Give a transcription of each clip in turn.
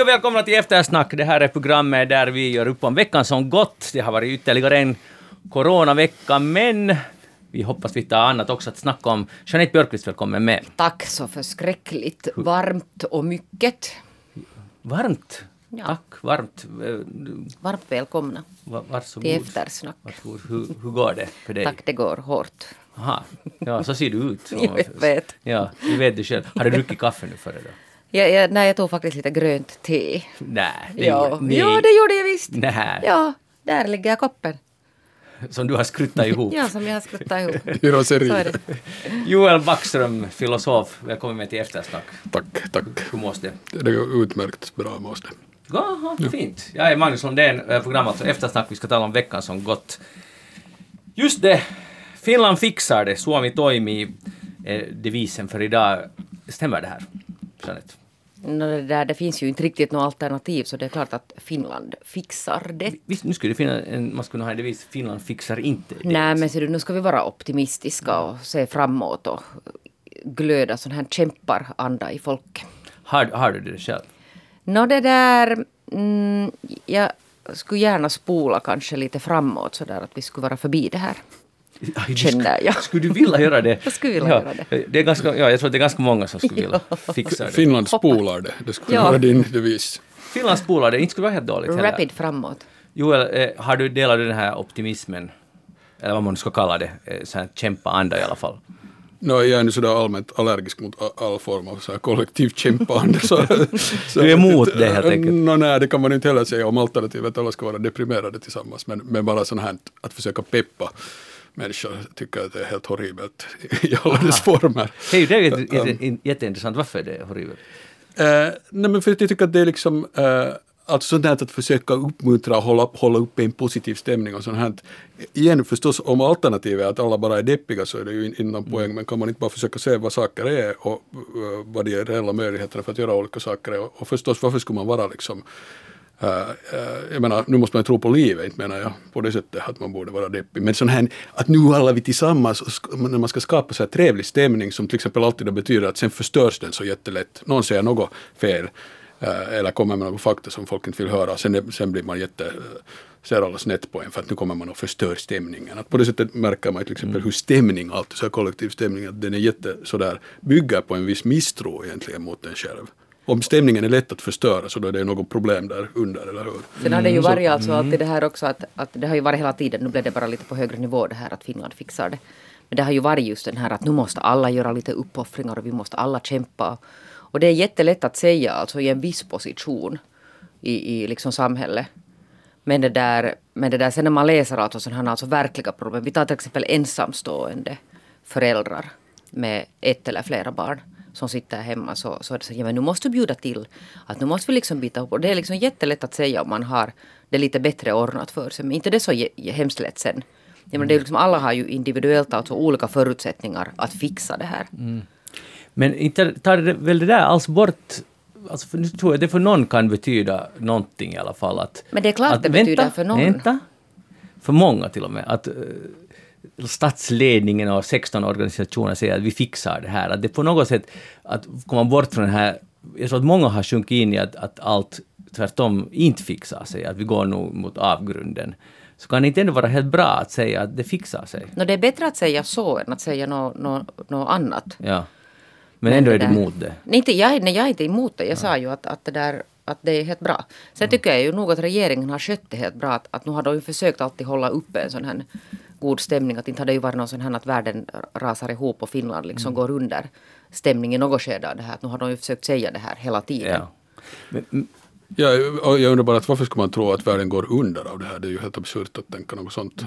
Hej och välkomna till Eftersnack. Det här är programmet där vi gör upp om veckan som gått. Det har varit ytterligare en coronavecka, men vi hoppas vi har annat också att snacka om. Jeanette Björkqvist, välkommen med. Tack så förskräckligt varmt och mycket. Varmt. Ja. Tack, varmt. Varmt välkomna va- Varsågod. till eftersnack. Varsågod. Hur, hur går det för dig? Tack, det går hårt. Aha. Ja, så ser du ut. Jag vet. Ja, det vet du själv. Har du druckit kaffe nu före då? Jag, jag, nej, jag tog faktiskt lite grönt te. Nej, det Ja, gjorde- nej. ja, det gjorde jag visst. Nej, Ja, där ligger koppen. som du har skruttat ihop. Ja, som jag har skruttat ihop. I Så är raseri. det. Joel Backström, filosof, välkommen med till Eftersnack. Tack, tack. Hur mås det? Det går utmärkt bra måste det. Jaha, fint. Jag är Magnus Lundén, eh, program alltså Eftersnack. Vi ska tala om veckan som gått. Just det, Finland fixar det. Suomi toimii är devisen för idag. Stämmer det här? Jeanette? Nå, det, där, det finns ju inte riktigt något alternativ så det är klart att Finland fixar det. Visst, nu skulle det finnas en, man skulle ha en devis, Finland fixar inte det. Nej, men ser du, nu ska vi vara optimistiska och se framåt och glöda sån här kämparanda i folket. Har, har du det själv? Nå det där, mm, jag skulle gärna spola kanske lite framåt så där att vi skulle vara förbi det här. Du Känner sk- jag. Skulle du vilja göra det? Jag skulle vilja ja, göra det. det är ganska, ja, jag tror att det är ganska många som skulle vilja fixa det. Finland spolar det. Det skulle Ja. vara din devis. Finland spolar det, inte skulle vara helt dåligt heller. Rapid framåt. Joel, eh, har du delat den här optimismen, eller vad man ska kalla det, eh, sån här kämpa-anda i alla fall? No, jag är nu sådär allmänt allergisk mot all form av så här kollektivt kämpande. Så, så, Du är emot det, helt enkelt? No, nej, det kan man inte heller säga om alternativet alla ska vara deprimerade tillsammans. Men, men bara sånt här att försöka peppa människor tycker att det är helt horribelt i alla dess former. Hej, det är ju jätte, jätteintressant. Varför är det horribelt? Eh, nej men för att jag tycker att det är liksom eh, Alltså sånt här att försöka uppmuntra och hålla, hålla uppe en positiv stämning och sånt här. Igen förstås om alternativet är att alla bara är deppiga så är det ju in- innan poäng men kan man inte bara försöka se vad saker är och eh, vad de reella möjligheterna för att göra olika saker är och, förstås varför skulle man vara liksom jag menar, nu måste man tro på livet, menar jag på det sättet att man borde vara deppig. Men sån här, att nu alla vi tillsammans, när man ska skapa så här trevlig stämning som till exempel alltid betyder att sen förstörs den så jättelätt. Någon säger något fel eh, eller kommer med något fakta som folk inte vill höra. Sen, sen blir man jätte, eh, ser alla snett på en för att nu kommer man och förstör stämningen. Att på det sättet märker man till exempel hur stämning, alltid så här kollektiv stämning, att den är jätte sådär, bygger på en viss misstro egentligen mot en själv. Om stämningen är lätt att förstöra så då är det något problem där under, eller hur? Sen har det ju varit alltså alltid det här också att, att det har ju varit hela tiden, nu blev det bara lite på högre nivå det här att Finland fixar det. Men det har ju varit just den här att nu måste alla göra lite uppoffringar och vi måste alla kämpa. Och det är jättelätt att säga alltså i en viss position i, i liksom samhället. Men det där, men det där sen när man läser alltså sådana här alltså verkliga problem. Vi tar till exempel ensamstående föräldrar med ett eller flera barn som sitter hemma så, så är det så ja men nu måste du bjuda till. Att nu måste vi liksom byta ihop. Och det är liksom jättelätt att säga om man har det lite bättre ordnat för sig. Men inte det är så hemskt lätt sen. Ja, men det är liksom, alla har ju individuellt alltså olika förutsättningar att fixa det här. Men inte tar det väl det där alls bort Alltså för nu tror jag det för någon kan betyda någonting i alla fall. Att, Men det är klart att, det betyder för någon. Vänta, för många till och med. Att uh, statsledningen och 16 organisationer säger att vi fixar det här. Att det på något sätt, att komma bort från den här... Jag tror att många har sjunkit in i att, att allt tvärtom inte fixar sig, att vi går nog mot avgrunden. Så kan det inte ändå vara helt bra att säga att det fixar sig. Nå, det är bättre att säga så än att säga något nå, nå annat. Ja. Men ändå är du det emot det. Nej, inte, jag, nej, jag är inte emot det. Jag sa ju att, att, det där, att det är helt bra. Sen tycker jag ju nog att regeringen har skött det helt bra. Att, att nu har de ju försökt alltid hålla uppe en sån här god stämning. Att inte har det ju varit någon sån här att världen rasar ihop och Finland liksom går under stämning i något skede av det här. Att nu har de ju försökt säga det här hela tiden. Ja. Men, mm, Ja, jag undrar bara att varför ska man tro att världen går under av det här? Det är ju helt absurt att tänka något sånt.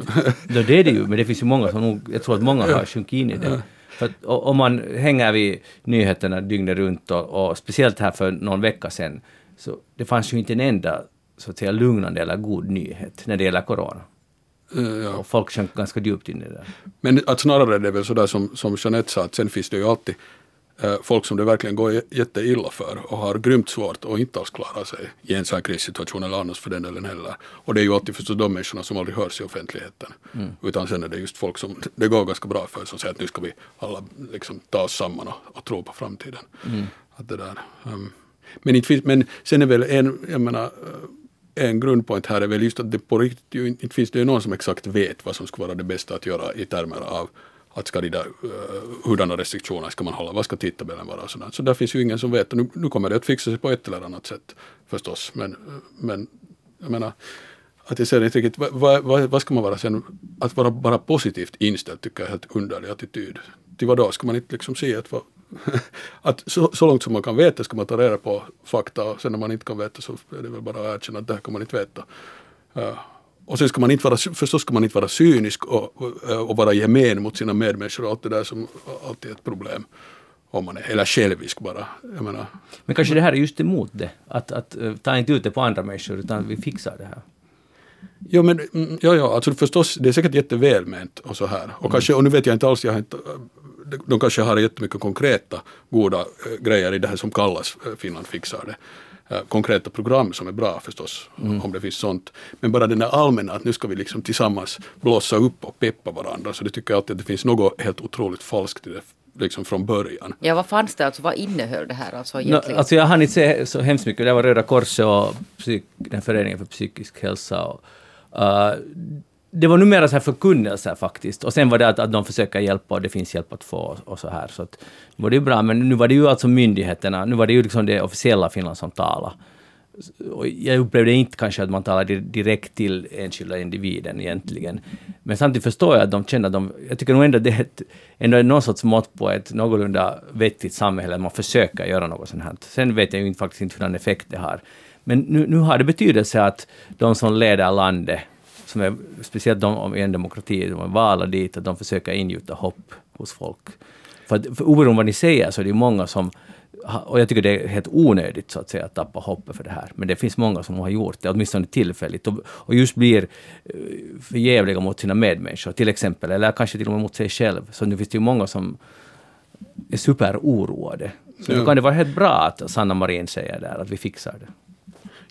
Ja, det är det ju, men det finns ju många som nog, jag tror att många har sjunkit in i det. För att, om man hänger vid nyheterna dygnet runt och, och speciellt här för någon vecka sedan, så det fanns ju inte en enda så att säga lugnande eller god nyhet när det gäller corona. Eh, ja. Och folk sjönk ganska djupt in i det där. Men att snarare är det väl sådär som, som Jeanette sa, att sen finns det ju alltid eh, folk som det verkligen går jätteilla för och har grymt svårt och inte alls klarar sig i en sån här krissituation eller annars för den delen heller. Och det är ju alltid förstås de människorna som aldrig hörs i offentligheten. Utan sen är det just folk som det går ganska bra för som säger att nu ska vi alla liksom ta oss samman och, och tro på framtiden. Att det där, ehm, men, inte finns, men sen är väl en, jag menar, eh, en grundpoint här är väl just att det på riktigt inte finns det ju någon som exakt vet vad som skulle vara det bästa att göra i termer av att ska de där, uh, hurdana restriktioner ska man hålla, vad ska tidtabellen vara och sådant. Så där finns ju ingen som vet. Nu, nu kommer det att fixa sig på ett eller annat sätt förstås. Men, men jag menar, att jag ser inte riktigt, vad, vad, vad ska man vara sen, att vara bara positivt inställd tycker jag är helt underlig attityd. Till vad då, ska man inte liksom se att, vad, att så, så, långt som man kan veta ska man ta reda på fakta och sen när man inte kan veta så är det väl bara att erkänna att det här kan man inte veta. Uh, och sen ska man inte vara, förstås ska man inte vara cynisk och, och, och vara gemen mot sina medmänniskor och allt det där som alltid är ett problem. Om man är, eller självisk bara. Menar. Men kanske det här är just emot det, att, att uh, ta inte ut det på andra människor utan vi fixar det här. Jo, men mm, ja, ja, alltså förstås, det är säkert jättevälment och så här. Och, mm. kanske, och nu vet jag inte alls, jag har inte, de kanske har jättemycket konkreta goda äh, grejer i det här som kallas äh, Finland fixar det. Äh, konkreta program som är bra förstås, mm. om det finns sånt. Men bara den där allmänna att nu ska vi liksom tillsammans blåsa upp och peppa varandra, så det tycker jag alltid att det finns något helt otroligt falskt i det liksom från början. Ja, vad fanns det alltså? Vad innehöll det här alltså egentligen? No, alltså jag hann inte se så hemskt mycket. Det var Röda Korset och psyk, den föreningen för psykisk hälsa. Och, uh, det var numera så här förkunnelser faktiskt. Och sen var det att, att de försöker hjälpa och det finns hjälp att få och så här. Så att, var det ju bra, men nu var det ju alltså myndigheterna, nu var det ju liksom det officiella Finland som talade. Och jag upplevde inte kanske att man talade direkt till enskilda individen egentligen. Men samtidigt förstår jag att de känner att de... Jag tycker nog ändå att det är ett, ändå är någon sorts mått på ett någorlunda vettigt samhälle, att man försöker göra något sånt här. Sen vet jag ju faktiskt inte hur effekt det har. Men nu, nu har det betydelse att de som leder landet som är, speciellt de i en demokrati, de är valda dit, att de försöker ingjuta hopp hos folk. För, att, för oberoende vad ni säger så är det många som och jag tycker det är helt onödigt så att säga att tappa hoppet för det här. Men det finns många som har gjort det, åtminstone tillfälligt. Och, och just blir eh, förjävliga mot sina medmänniskor till exempel, eller kanske till och med mot sig själv. Så nu finns det ju många som är superoroade. Så ja. nu kan det vara helt bra att Sanna Marin säger där att vi fixar det.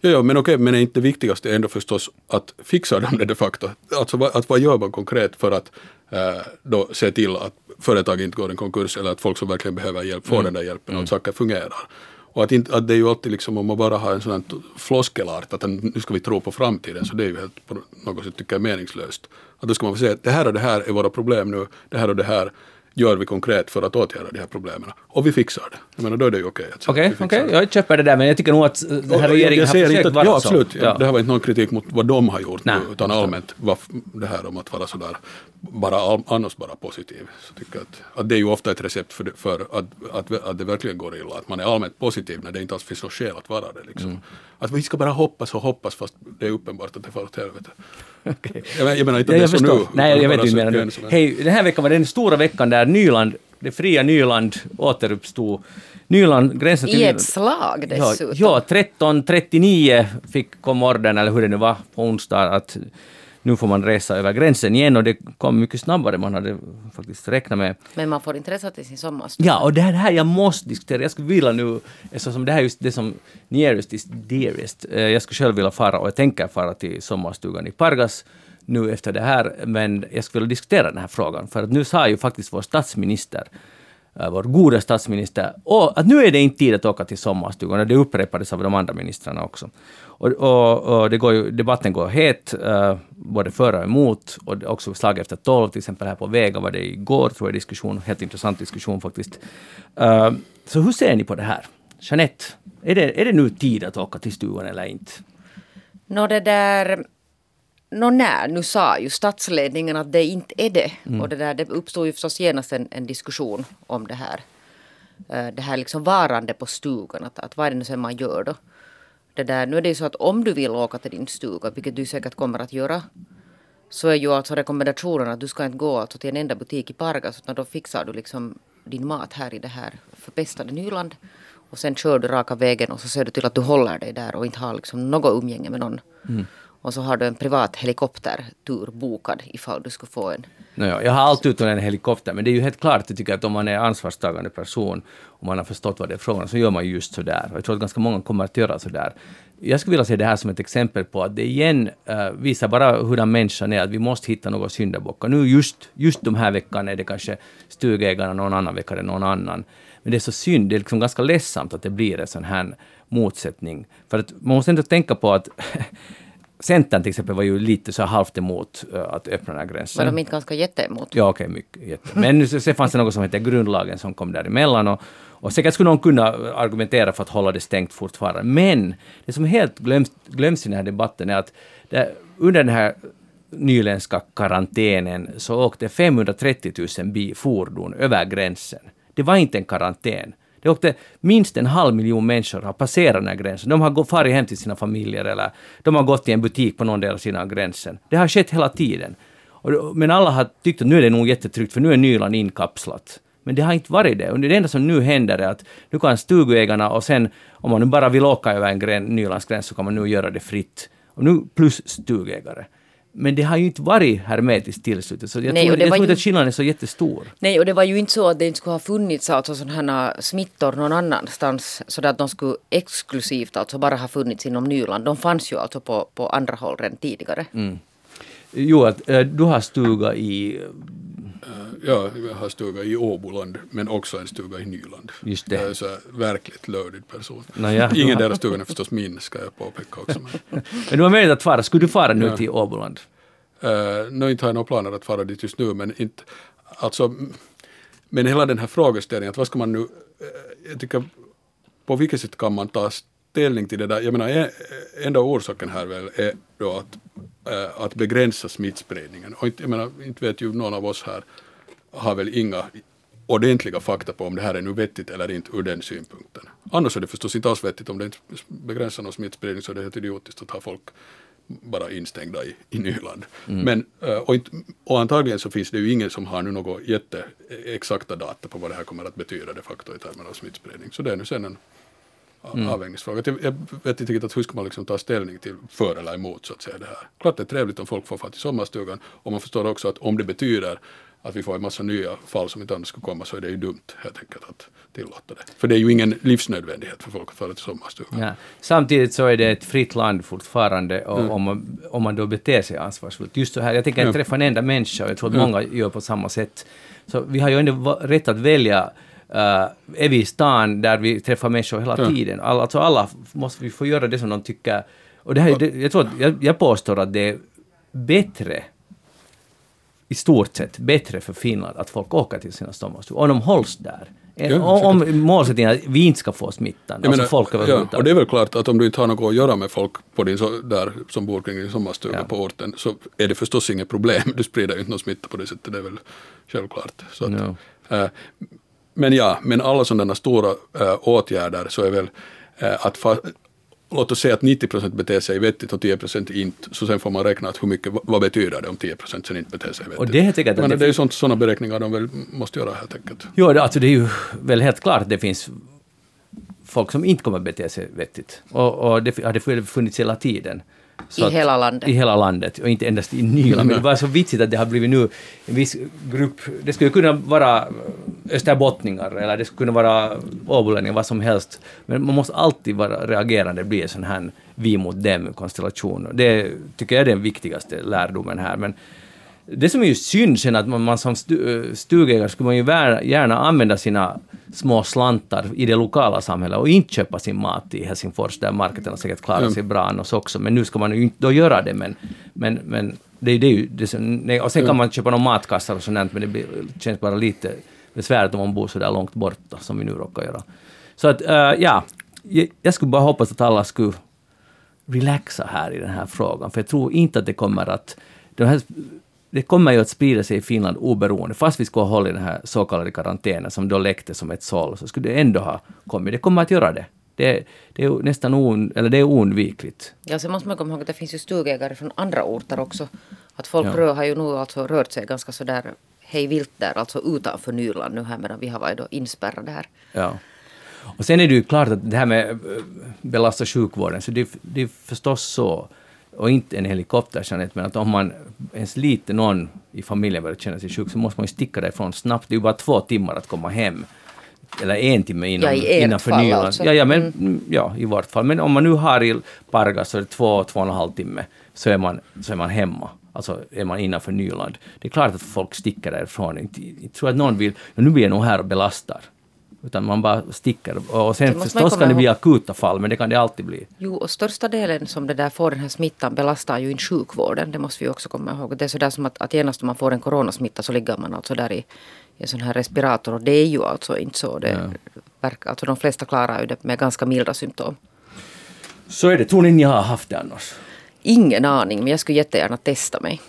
Ja, ja men okej, men är inte det viktigaste ändå förstås att fixa dem det de facto? Alltså att vad gör man konkret för att eh, då se till att företag inte går i konkurs eller att folk som verkligen behöver hjälp får mm. den där hjälpen och att mm. saker fungerar. Och att, inte, att det är ju alltid liksom om man bara har en sån här floskelart att nu ska vi tro på framtiden så det är ju helt på något sätt tycker jag meningslöst. Att då ska man få säga att det här och det här är våra problem nu, det här och det här gör vi konkret för att åtgärda de här problemen. Och vi fixar det. Jag menar, då är det ju okej. Okej, okej, jag köper det där, men jag tycker nog att den här regeringen har försökt att, vara ja, absolut. så. Ja. Det här var inte någon kritik mot vad de har gjort, Nej, utan allmänt det här om att vara sådär, bara, annars bara positiv. Så tycker jag att, att det är ju ofta ett recept för, för att, att, att det verkligen går illa, att man är allmänt positiv när det inte alls finns något skäl att vara det. Liksom. Mm. Att vi ska bara hoppas och hoppas fast det är uppenbart att det far åt helvete. Okay. Jag, jag menar inte att det är så nu. Nej, jag vet inte mer nu. Hej, den här veckan var den stora veckan där Nyland, det fria Nyland återuppstod. Nyland, gränsen till... I ett slag dessutom. Ja, ja 13.39 fick kom orden, eller hur det nu var, på onsdag att nu får man resa över gränsen igen och det kom mycket snabbare än man hade faktiskt räknat med. Men man får inte resa till sin sommarstuga. Ja, och det här, det här jag måste diskutera. Jag skulle vilja nu, eftersom det här är just det som nearest is dearest. Eh, jag skulle själv vilja fara och jag tänker fara till sommarstugan i Pargas nu efter det här, men jag skulle vilja diskutera den här frågan. För att nu sa ju faktiskt vår statsminister Äh, vår gode statsminister, och att nu är det inte tid att åka till sommarstugan, det upprepades av de andra ministrarna också. Och, och, och det går ju, debatten går het, uh, både för och emot, och också slag efter tolv, till exempel här på Vega var det igår, tror jag, diskussion, helt intressant diskussion faktiskt. Uh, så hur ser ni på det här? Jeanette, är det, är det nu tid att åka till stugan eller inte? Nå, det där Nå när, nu sa ju statsledningen att det inte är det. Mm. Och det, där, det uppstod ju förstås genast en, en diskussion om det här. Uh, det här liksom varande på stugan, att, att vad är det nu sen man gör då? Det där, nu är det ju så att om du vill åka till din stuga, vilket du säkert kommer att göra, så är ju alltså rekommendationen att du ska inte gå alltså till en enda butik i Pargas, utan då fixar du liksom din mat här i det här förpestade Nyland. Och sen kör du raka vägen och så ser du till att du håller dig där och inte har liksom något umgänge med någon. Mm. Och så har du en privat helikoptertur bokad ifall du skulle få en. Naja, jag har alltid utan en helikopter, men det är ju helt klart, jag tycker att om man är ansvarstagande person och man har förstått vad det är frågan så gör man just sådär. Och jag tror att ganska många kommer att göra sådär. Jag skulle vilja se det här som ett exempel på att det igen uh, visar bara hurdan människan är, att vi måste hitta någon syndabock. Nu just, just de här veckan är det kanske stugägarna, någon annan vecka är det någon annan. Men det är så synd, det är liksom ganska ledsamt att det blir en sån här motsättning. För att man måste ändå tänka på att Centern till exempel var ju lite så halvt emot uh, att öppna den här gränsen. Var de inte ganska jätteemot? Ja, okej, okay, mycket. Jätte. Men så fanns det något som heter grundlagen som kom däremellan och, och säkert skulle någon kunna argumentera för att hålla det stängt fortfarande. Men det som helt glöms, glöms i den här debatten är att det, under den här nyländska karantänen så åkte 530 000 fordon över gränsen. Det var inte en karantän. Det åkte minst en halv miljon människor har passerat den här gränsen. De har farit hem till sina familjer eller de har gått till en butik på någon del av sina gränsen. Det har skett hela tiden. Men alla har tyckt att nu är det nog jättetryggt för nu är Nyland inkapslat. Men det har inte varit det. Och det enda som nu händer är att nu kan stugägarna och sen om man nu bara vill åka över en gräns, Nylandsgräns så kan man nu göra det fritt. Och nu plus stugägare. Men det har ju inte varit hermetiskt tillslutet, så jag Nej, tror, jag tror inte att skillnaden är så jättestor. Nej, och det var ju inte så att det inte skulle ha funnits alltså sådana smittor någon annanstans, så att de skulle exklusivt alltså bara ha funnits inom Nyland. De fanns ju alltså på, på andra håll redan tidigare. Mm. Jo, att, äh, du har stuga i Ja, jag har stuga i Åboland men också en stuga i Nyland. Just det. Jag är så verkligt lödig person. Naja. Ingen deras stugan är förstås min, ska jag påpeka också. Men, men du har möjlighet att fara. Skulle du fara nu ja. till Åboland? Uh, nu inte har jag några planer att fara dit just nu, men inte, alltså, men hela den här frågeställningen, att vad ska man nu, uh, jag tycker, på vilket sätt kan man ta ställning till det där? Jag menar, enda orsaken här väl är då att, uh, att begränsa smittspridningen. Och inte, jag menar, inte vet ju någon av oss här har väl inga ordentliga fakta på om det här är nu vettigt eller inte ur den synpunkten. Annars är det förstås inte alls vettigt om det inte begränsar någon smittspridning så är det helt idiotiskt att ha folk bara instängda i, i Nyland. Mm. Men, eh, och, inte, och antagligen så finns det ju ingen som har nu något jätteexakta data på vad det här kommer att betyda de facto i termer av smittspridning. Så det är nu sen en mm. avvägningsfråga. Jag, jag vet inte riktigt att hur ska man liksom ta ställning till för eller emot så att säga det här. Klart det är trevligt om folk får fara till sommarstugan och man förstår också att om det betyder att vi får en massa nya fall som inte annars skulle komma så är det ju dumt helt enkelt att tillåta det. För det är ju ingen livsnödvändighet för folk att fara till sommarstugan. Ja. Samtidigt så är det ett fritt land fortfarande och mm. om, man, om man då beter sig ansvarsfullt. Just så här, jag tänker att ja. träffa en enda människa och jag tror att många gör på samma sätt. Så vi har ju ändå rätt att välja Uh, är vi i stan där vi träffar människor hela ja. tiden. All, alltså alla måste vi få göra det som de tycker. Och det här, det, jag, tror jag, jag påstår att det är bättre i stort sett bättre för Finland att folk åker till sina sommarstugor, och de hålls där. Ja, om målsättningen är att vi inte ska få smittan, jag alltså folk ja, Och det är väl klart att om du inte har något att göra med folk på din, där, som bor kring din sommarstuga ja. på orten så är det förstås inget problem. Du sprider ju inte någon smitta på det sättet, det är väl självklart. Så att, no. äh, men ja, men alla sådana stora äh, åtgärder så är väl äh, att låt oss säga att 90 procent beter sig vettigt och 10 procent inte, så sen får man räkna att hur mycket, vad betyder det om 10 procent sen inte beter sig vettigt. Och det är helt Men det, det är ju sådana beräkningar de väl måste göra helt enkelt. Jo, alltså det är ju väl helt klart att det finns folk som inte kommer bete sig vettigt. Och, och det har det funnits hela tiden. Så I att, hela landet? I hela landet, och inte endast i Nyland. Men det var så vitsigt att det har blivit nu en viss grupp, det skulle kunna vara österbottningar eller det skulle kunna vara åbolänningar, vad som helst. Men man måste alltid vara reagerande, bli en sån här vi mot dem-konstellation. Det tycker jag är den viktigaste lärdomen här. Men det som är ju synd sen att man, man som stugägare skulle man ju gärna använda sina små slantar i det lokala samhället och inte köpa sin mat i Helsingfors där marknaden säkert klarar mm. sig bra annars också. Men nu ska man ju inte då göra det. Men, men, men det, det är ju det som, nej, och sen kan man köpa några matkassar och sånt men det blir, känns bara lite besvärligt om man bor så där långt borta som vi nu råkar göra. Så att, uh, ja, jag skulle bara hoppas att alla skulle relaxa här i den här frågan, för jag tror inte att det kommer att... De här det kommer ju att sprida sig i Finland oberoende, fast vi skulle ha hållit den här så kallade karantänen som då läckte som ett såll, så skulle det ändå ha kommit. Det kommer att göra det. Det, det är nästan on, eller det är oundvikligt. Ja, sen måste man komma ihåg att det finns ju stugägare från andra orter också. Att folk ja. rör, har ju nu alltså rört sig ganska sådär hej vilt där, alltså utanför Nyland nu här medan vi har varit då inspärrade här. Ja. Och sen är det ju klart att det här med eh, belasta sjukvården, så det, det är förstås så och inte en helikopter, men att om man ens lite någon i familjen börjar känna sig sjuk så måste man ju sticka därifrån snabbt. Det är ju bara två timmar att komma hem. Eller en timme innan, ja, i innan förnyelsen. Alltså. Ja, ja, men, mm. ja, i vart fall. Men om man nu har i Pargas så är det två, två och en halv timme så är man, så är man hemma. Alltså är man innanför Nyland. Det är klart att folk sticker därifrån. Jag tror att någon vill, nu blir jag nog här och belastar. Utan man bara sticker. Och sen Så måste man förstås komma kan det bli akuta fall, men det kan det alltid bli. Jo, och största delen som det där får den här smittan belastar ju in sjukvården. Det måste vi också komma ihåg. Det är sådär som att, att genast om man får en coronasmitta så ligger man alltså där i, i en sån här respirator. Och det är ju alltså inte så. Det verkar, alltså de flesta klarar ju det med ganska milda symptom. Så är det. Tror ni ni har haft det annars? Ingen aning, men jag skulle jättegärna testa mig.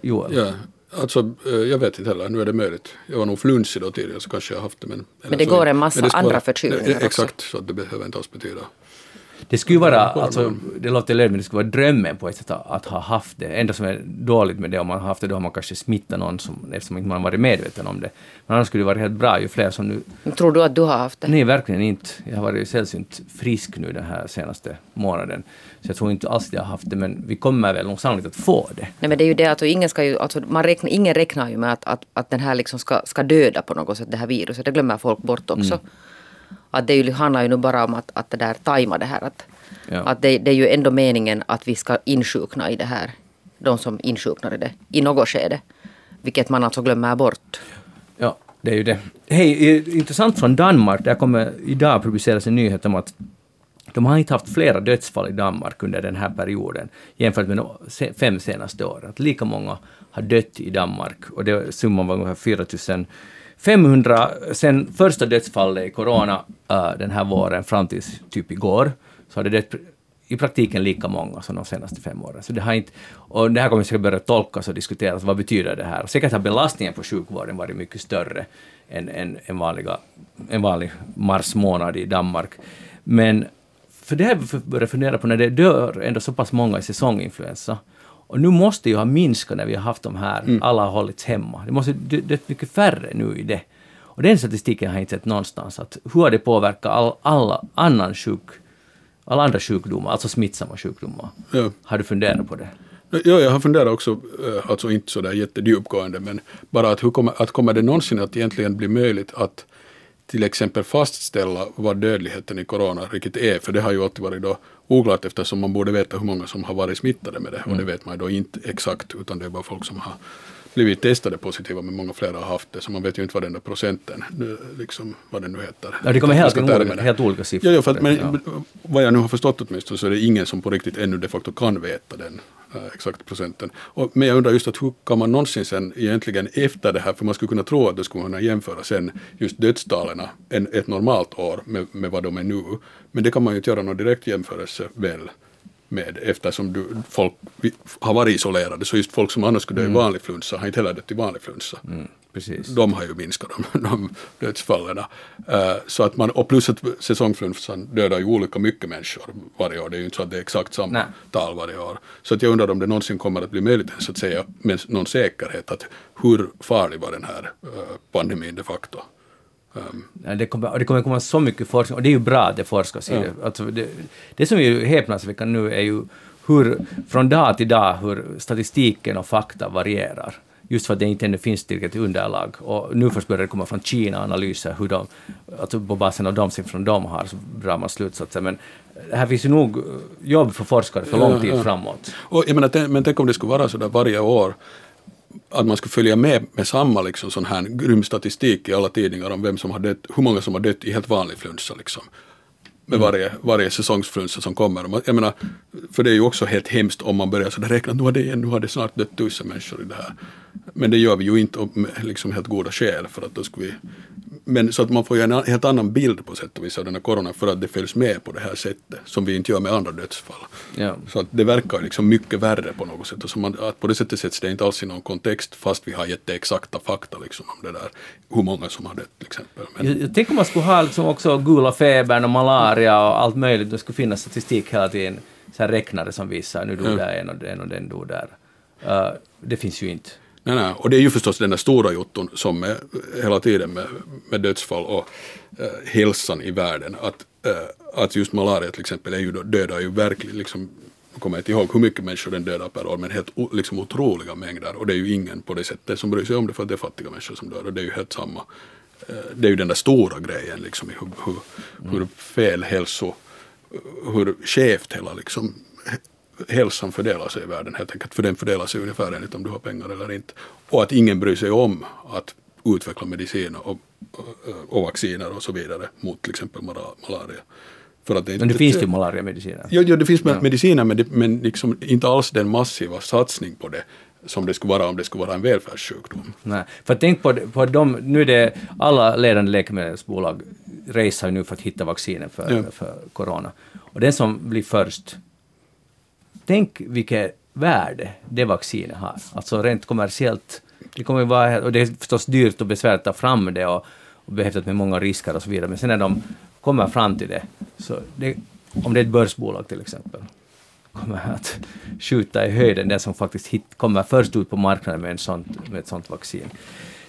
Joel? Ja, alltså eh, jag vet inte heller, nu är det möjligt. Jag var nog flunsig då tidigare så kanske jag haft det. Men, eller det så- går en massa andra förkylningar också. Exakt, så det behöver inte alls betyda. Det skulle vara, alltså, det låter löjligt, men det skulle vara drömmen på ett sätt att, att ha haft det. Enda som är dåligt med det, om man har haft det, då har man kanske smittat någon som, eftersom inte man har varit medveten om det. Men annars skulle det vara helt bra ju fler som nu... Tror du att du har haft det? Nej, verkligen inte. Jag har varit sällsynt frisk nu den här senaste månaden. Så jag tror inte alls att jag har haft det, men vi kommer väl nog sannolikt att få det. Nej men det är ju det att ingen ska ju, alltså man räknar, ingen räknar ju med att, att, att den här liksom ska, ska döda på något sätt, det här viruset. Det glömmer folk bort också. Mm. Att det ju, handlar ju nu bara om att, att det där tajma det här. Att, Ja. att det, det är ju ändå meningen att vi ska insjukna i det här. De som insjuknar i det, i något skede. Vilket man alltså glömmer bort. Ja, det är ju det. Hej, intressant från Danmark. Där kommer idag publiceras en nyhet om att de har inte haft flera dödsfall i Danmark under den här perioden jämfört med de fem senaste åren. Att lika många har dött i Danmark och det, summan var ungefär 4 500 sen första dödsfallet i corona eh, den här våren fram till typ igår så har det dött i praktiken lika många som de senaste fem åren. Så det, har inte, och det här kommer säkert börja tolkas och diskuteras, vad betyder det här? Säkert har belastningen på sjukvården varit mycket större än, än, en, vanliga, en vanlig marsmånad i Danmark. Men för det har jag börjat fundera på när det dör ändå så pass många i säsonginfluensa. Och nu måste ju ha minskat när vi har haft de här, alla har hållits hemma. Det måste dö dött mycket färre nu i det. Och den statistiken har jag inte sett någonstans. Att hur har det påverkat all, alla annan sjuk, alla andra sjukdomar, alltså smittsamma sjukdomar? Ja. Har du funderat på det? Ja, jag har funderat också, eh, alltså inte sådär jättedjupgående, men bara att hur kommer, att kommer det någonsin att egentligen bli möjligt att till exempel fastställa vad dödligheten i corona riktigt är, för det har ju alltid varit då oklart eftersom man borde veta hur många som har varit smittade med det, och det vet man då inte exakt, utan det är bara folk som har blivit testade positiva, men många fler har haft det, så man vet ju inte vad den där procenten, liksom, vad den nu heter. Ja, det kommer helt, olika, helt olika siffror. Ja, ja, för att, men, Ja. vad jag nu har förstått åtminstone så är det ingen som på riktigt ännu de facto kan veta den äh, exakt procenten. Och, men jag undrar just att hur kan man någonsin sen egentligen efter det här, för man skulle kunna tro att det skulle kunna jämföra sen just dödstalen en, ett normalt år med, med vad de är nu. Men det kan man ju inte göra någon direkt jämförelse väl med eftersom du, folk har varit isolerade så just folk som annars skulle dö i vanlig flunsa har inte heller dött i vanlig flunsa Mm, precis. de har ju minskat de, de dödsfallen. Så att man, och plus att säsongflunsan dödar ju olika mycket människor varje år. Det är ju inte så att det är exakt samma Nej. tal varje år. Så att jag undrar om det någonsin kommer att bli möjligt ens att säga med någon säkerhet att hur farlig var den här eh, pandemin de facto. Um, Ja, det, kommer, det kommer komma så mycket forskning, och det är ju bra att det forskas i det. Alltså det. Det som är häpnadsväckande nu är ju hur, från dag till dag, hur statistiken och fakta varierar. Just för att det inte ännu finns tillräckligt underlag. Och nu först börjar det komma från Kina analyser, hur de, alltså på basen av de siffror de har, så drar man slutsatser. Men här finns ju nog eh, jobb för forskare för lång Ja, tid ja. framåt. Och jag menar, men tänk om det skulle vara så där varje år att man skulle följa med med samma liksom, sån här grym statistik i alla tidningar om vem som har dött, hur många som har dött i helt vanlig flunsa. Liksom. Med varje, varje säsongsflunsa som kommer. Man- Jag menar, för det är ju också helt hemskt om man börjar så där räkna, nu har det, nu har det snart dött tusen människor i det här. Men det gör vi ju inte om- liksom helt goda skäl för att då skulle vi men så att man får ju en helt annan bild på sätt och vis av den här coronan för att det följs med på det här sättet som vi inte gör med andra dödsfall. Ja. Så att det verkar liksom mycket värre på något sätt. Och så man, att på det sättet sätts det inte alls i någon kontext fast vi har jätteexakta fakta liksom om det där. Hur många som har dött till exempel. Men, Jag, jag tänker om man skulle ha liksom också gula febern och malaria och allt möjligt. Det skulle finnas statistik hela tiden, så här räknare som visar nu dog Ja. där en och den och den dog där. Uh, det finns ju inte. Nej, nej. Och det är ju förstås den där stora jotton som är hela tiden med, med dödsfall och eh, hälsan i världen. Att, eh, att just malaria till exempel är ju dödar ju verkligen liksom jag kommer inte ihåg hur mycket människor den dödar per år, men helt liksom otroliga mängder. Och det är ju ingen på det sättet som bryr sig om det för att det är fattiga människor som dör. Och det är ju helt samma. Eh, Det är ju den där stora grejen, liksom, hur, hur, hur fel hälso, hur skevt hela liksom, hälsan fördelar sig i världen helt enkelt. För den fördelar sig ungefär enligt om du har pengar eller inte. Och att ingen bryr sig om att utveckla medicin och, och, och vacciner och så vidare mot till exempel malaria. För att det, men det finns ju malariamediciner. Jo, jo, det finns ja. mediciner men, det, men liksom inte alls den massiva satsning på det som det skulle vara om det skulle vara en välfärdssjukdom. Nej, för tänk på, på de, nu är det alla ledande läkemedelsbolag racear nu för att hitta vacciner för, ja. för corona. Och den som blir först, tänk vilket värde det vaccinet har. Alltså rent kommersiellt. Det kommer vara, och det är förstås dyrt och besvärligt att ta fram det och, och behäftat med många risker och så vidare, men sen när de kommer fram till det, så det, om det är ett börsbolag till exempel, kommer att skjuta i höjden, den som faktiskt hit, kommer först ut på marknaden med, en sånt, med ett sånt vaccin.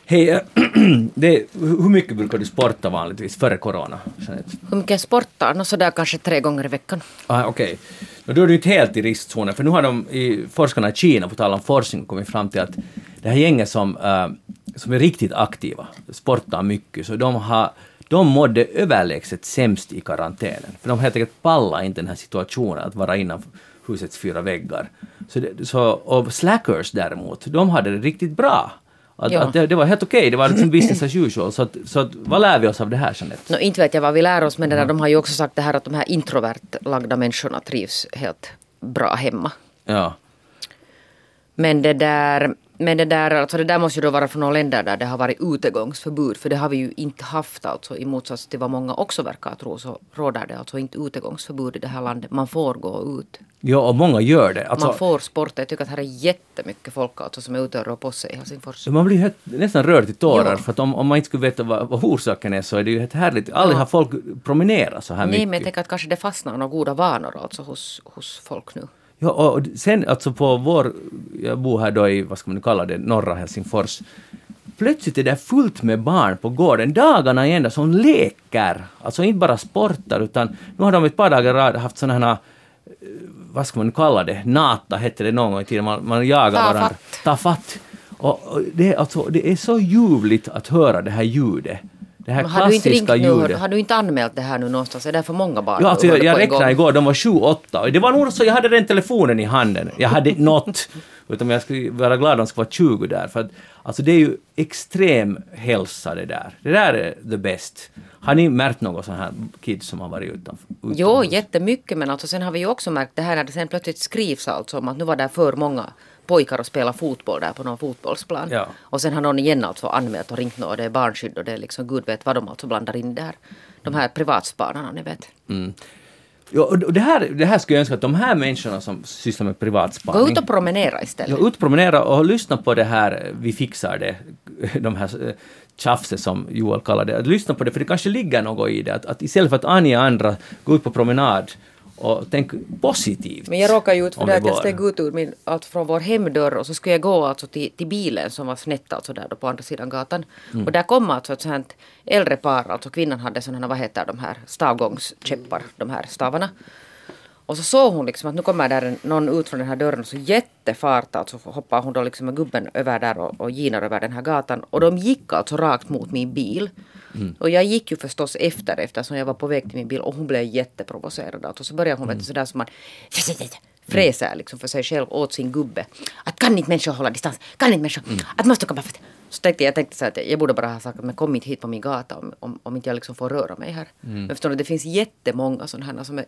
Hej, äh, det, hur mycket brukar du sporta vanligtvis före corona? Hur mycket jag sportar? Nå sådär kanske tre gånger i veckan. Ah, Okej. Okay. Och Då är du inte helt i riskzonen, för nu har de, i, forskarna i Kina, på tal om forskning, kommit fram till att det här gänget som, äh, som är riktigt aktiva, sportar mycket, så de har de mådde överlägset sämst i karantänen. För de helt enkelt pallade inte den här situationen att vara innanför husets fyra väggar. Så, det, så och slackers däremot, de hade det riktigt bra. Att, ja. att det, det, var helt okej, okay. det var liksom business as usual. Så, att, så att, vad lär vi oss av det här Jeanette? No, inte vet jag vad vi lär oss men det där, de har ju också sagt det här att de här introvert lagda människorna trivs helt bra hemma. Ja. Men det där men det där, alltså det där måste ju då vara från några länder där det har varit utegångsförbud. För det har vi ju inte haft alltså. I motsats till vad många också verkar tro så råder det alltså inte utegångsförbud i det här landet. Man får gå ut. Ja, och många gör det. Alltså, man får sporta. Jag tycker att här är jättemycket folk alltså som är ute och rör på sig i Helsingfors. Man blir helt, nästan rörd till tårar. Ja. För att om, om man inte skulle veta vad, vad orsaken är så är det ju helt härligt. Aldrig ja. har folk promenerat så här Nej, mycket. Nej, men jag tänker att kanske det fastnar några goda vanor alltså hos, hos folk nu. Ja, och sen alltså på vår, jag bor här då i, vad ska man nu kalla det, norra Helsingfors. Plötsligt är det fullt med barn på gården, dagarna i ända, som leker. Alltså inte bara sportar, utan nu har de ett par dagar rad haft sådana här, eh, vad ska man nu kalla det, nata hette det någon gång i tiden, man, man jagar Ta varandra. Ta fatt. Och, och det, alltså, det är så ljuvligt att höra det här ljudet. Det här har klassiska du ljudet. Har du inte anmält det här nu någonstans? Är det för många barn? Ja, alltså jag, jag räknade igår, de var sju, åtta. Det var nog så, jag hade den telefonen i handen. Jag hade något. Utan jag skulle vara glad om det skulle vara 20 där. För att, alltså det är ju extrem hälsa det där. Det där är the best. Har ni märkt något sånt här kids som har varit utanför? utanför? Jo, jättemycket. Men alltså sen har vi ju också märkt det här när det sen plötsligt skrivs alltså om att nu var det för många pojkar och spelar fotboll där på någon fotbollsplan. Ja. Och sen har någon igen alltså anmält och ringt och det är barnskydd och det är liksom gud vet vad de alltså blandar in där. De här privatspanarna ni vet. Mm. Ja, och det, här, det här skulle jag önska att de här människorna som sysslar med privatspaning... Gå ut och promenera istället. Ja, ut och promenera och lyssna på det här Vi fixar det, de här eh, tjafset som Joel kallar det. Lyssna på det, för det kanske ligger något i det. Att, att istället för att ange andra, gå ut på promenad och tänk positivt. Men jag råkade ju ut för det att jag steg ut ur min, alltså från vår hemdörr och så skulle jag gå alltså till, till bilen som var snett alltså där då på andra sidan gatan. Mm. Och där kom alltså ett sånt äldre par, alltså kvinnan hade sådana, vad heter de här, stavgångskäppar, de här stavarna. Och så såg hon liksom att nu kommer där någon ut från den här dörren så jättefart alltså hoppar hon då liksom med gubben över där och, och ginar över den här gatan. Och de gick alltså rakt mot min bil. Mm. Och jag gick ju förstås efter eftersom jag var på väg till min bil och hon blev jätteprovocerad. Och så började hon mm. vet, sådär som man fräser liksom för sig själv åt sin gubbe. Att kan inte människor hålla distans? Kan inte människor? Mm. Att måste komma för så tänkte jag, jag tänkte så att jag borde bara ha sagt men kom inte hit på min gata om, om, om inte jag liksom får röra mig här. Mm. Men förstår du, det finns jättemånga sådana här som är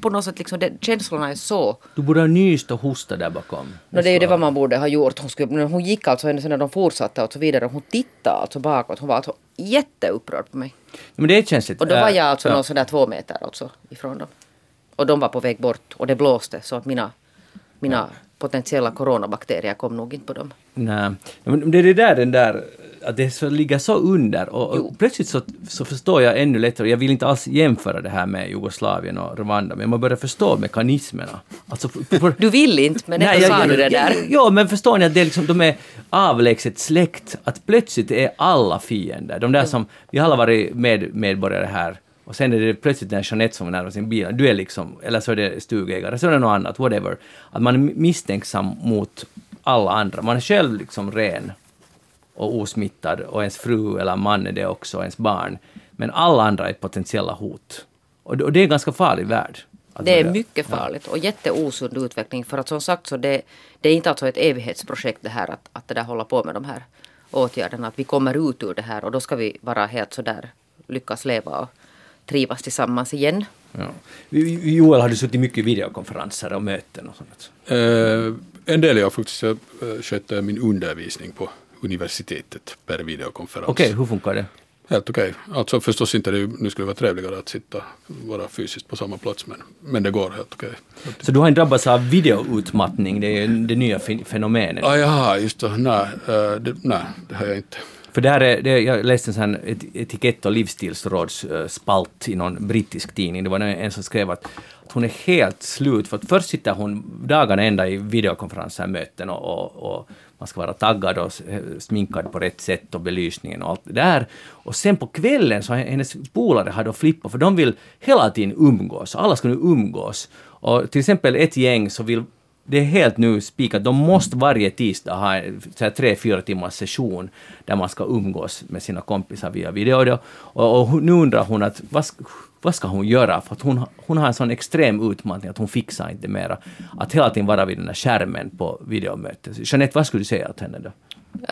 på något sätt liksom, det, känslorna är så... Du borde ha nyst och hostat där bakom. No, det är ju det vad man borde ha gjort. Hon, skulle, hon gick alltså, när de fortsatte och så vidare, hon tittade alltså bakåt. Hon var alltså jätteupprörd på mig. Men det är känsligt. Och då var jag alltså äh, någon sådär två meter alltså ifrån dem. Och de var på väg bort och det blåste så att mina, mina potentiella coronabakterier kom nog inte på dem. Nej, men det är det där den där att det så, ligger så under och, och plötsligt så, så förstår jag ännu lättare, jag vill inte alls jämföra det här med Jugoslavien och Rwanda, men man börjar förstå mekanismerna. Alltså, för, du vill inte, men ändå sa du det där. Ja, men förstår ni att det är liksom, de är avlägset släkt, att plötsligt är alla fiender. De där mm. som, vi har alla varit med, medborgare här, och sen är det plötsligt en Jeanette som närmar sin bil, du är liksom, eller så är det stugägare, så är det något annat, whatever. Att man är misstänksam mot alla andra, man är själv liksom ren och osmittad och ens fru eller man är det också, och ens barn. Men alla andra är potentiella hot. Och det är en ganska farlig värld. Det är mycket farligt och jätteosund utveckling för att som sagt så det, det är inte alltså ett evighetsprojekt det här att, att det där hålla på med de här åtgärderna. Att vi kommer ut ur det här och då ska vi vara helt sådär lyckas leva och trivas tillsammans igen. Ja. Joel, har du suttit mycket i videokonferenser och möten och sånt? Eh, en del jag faktiskt jag eh, skötte min undervisning på universitetet per videokonferens. Okej, okay, hur funkar det? Helt okej. Okay. Alltså förstås inte, det, nu skulle det vara trevligare att sitta, vara fysiskt på samma plats, men, men det går helt okej. Okay. Så du har inte drabbats av videoutmattning, det är det nya fenomenet? Ah, jaha, just det. Nej, uh, det, nej, det har jag inte. För där är, det, jag läste en sån et, etikett och livsstilsrådsspalt i någon brittisk tidning. Det var en som skrev att, att hon är helt slut, för att först sitter hon dagarna ända i videokonferenser, möten och, och, och man ska vara taggad och sminkad på rätt sätt och belysningen och allt det där. Och sen på kvällen så hennes polare har då flippat för de vill hela tiden umgås, alla ska nu umgås. Och till exempel ett gäng så vill det är helt nu spikat, de måste varje tisdag ha en tre, fyra timmars session där man ska umgås med sina kompisar via video. Och, och nu undrar hon att vad, vad ska hon göra? För att hon, hon har en sån extrem utmaning att hon fixar inte mera. Att hela tiden vara vid den där skärmen på videomötet. Jeanette, vad skulle du säga till henne då?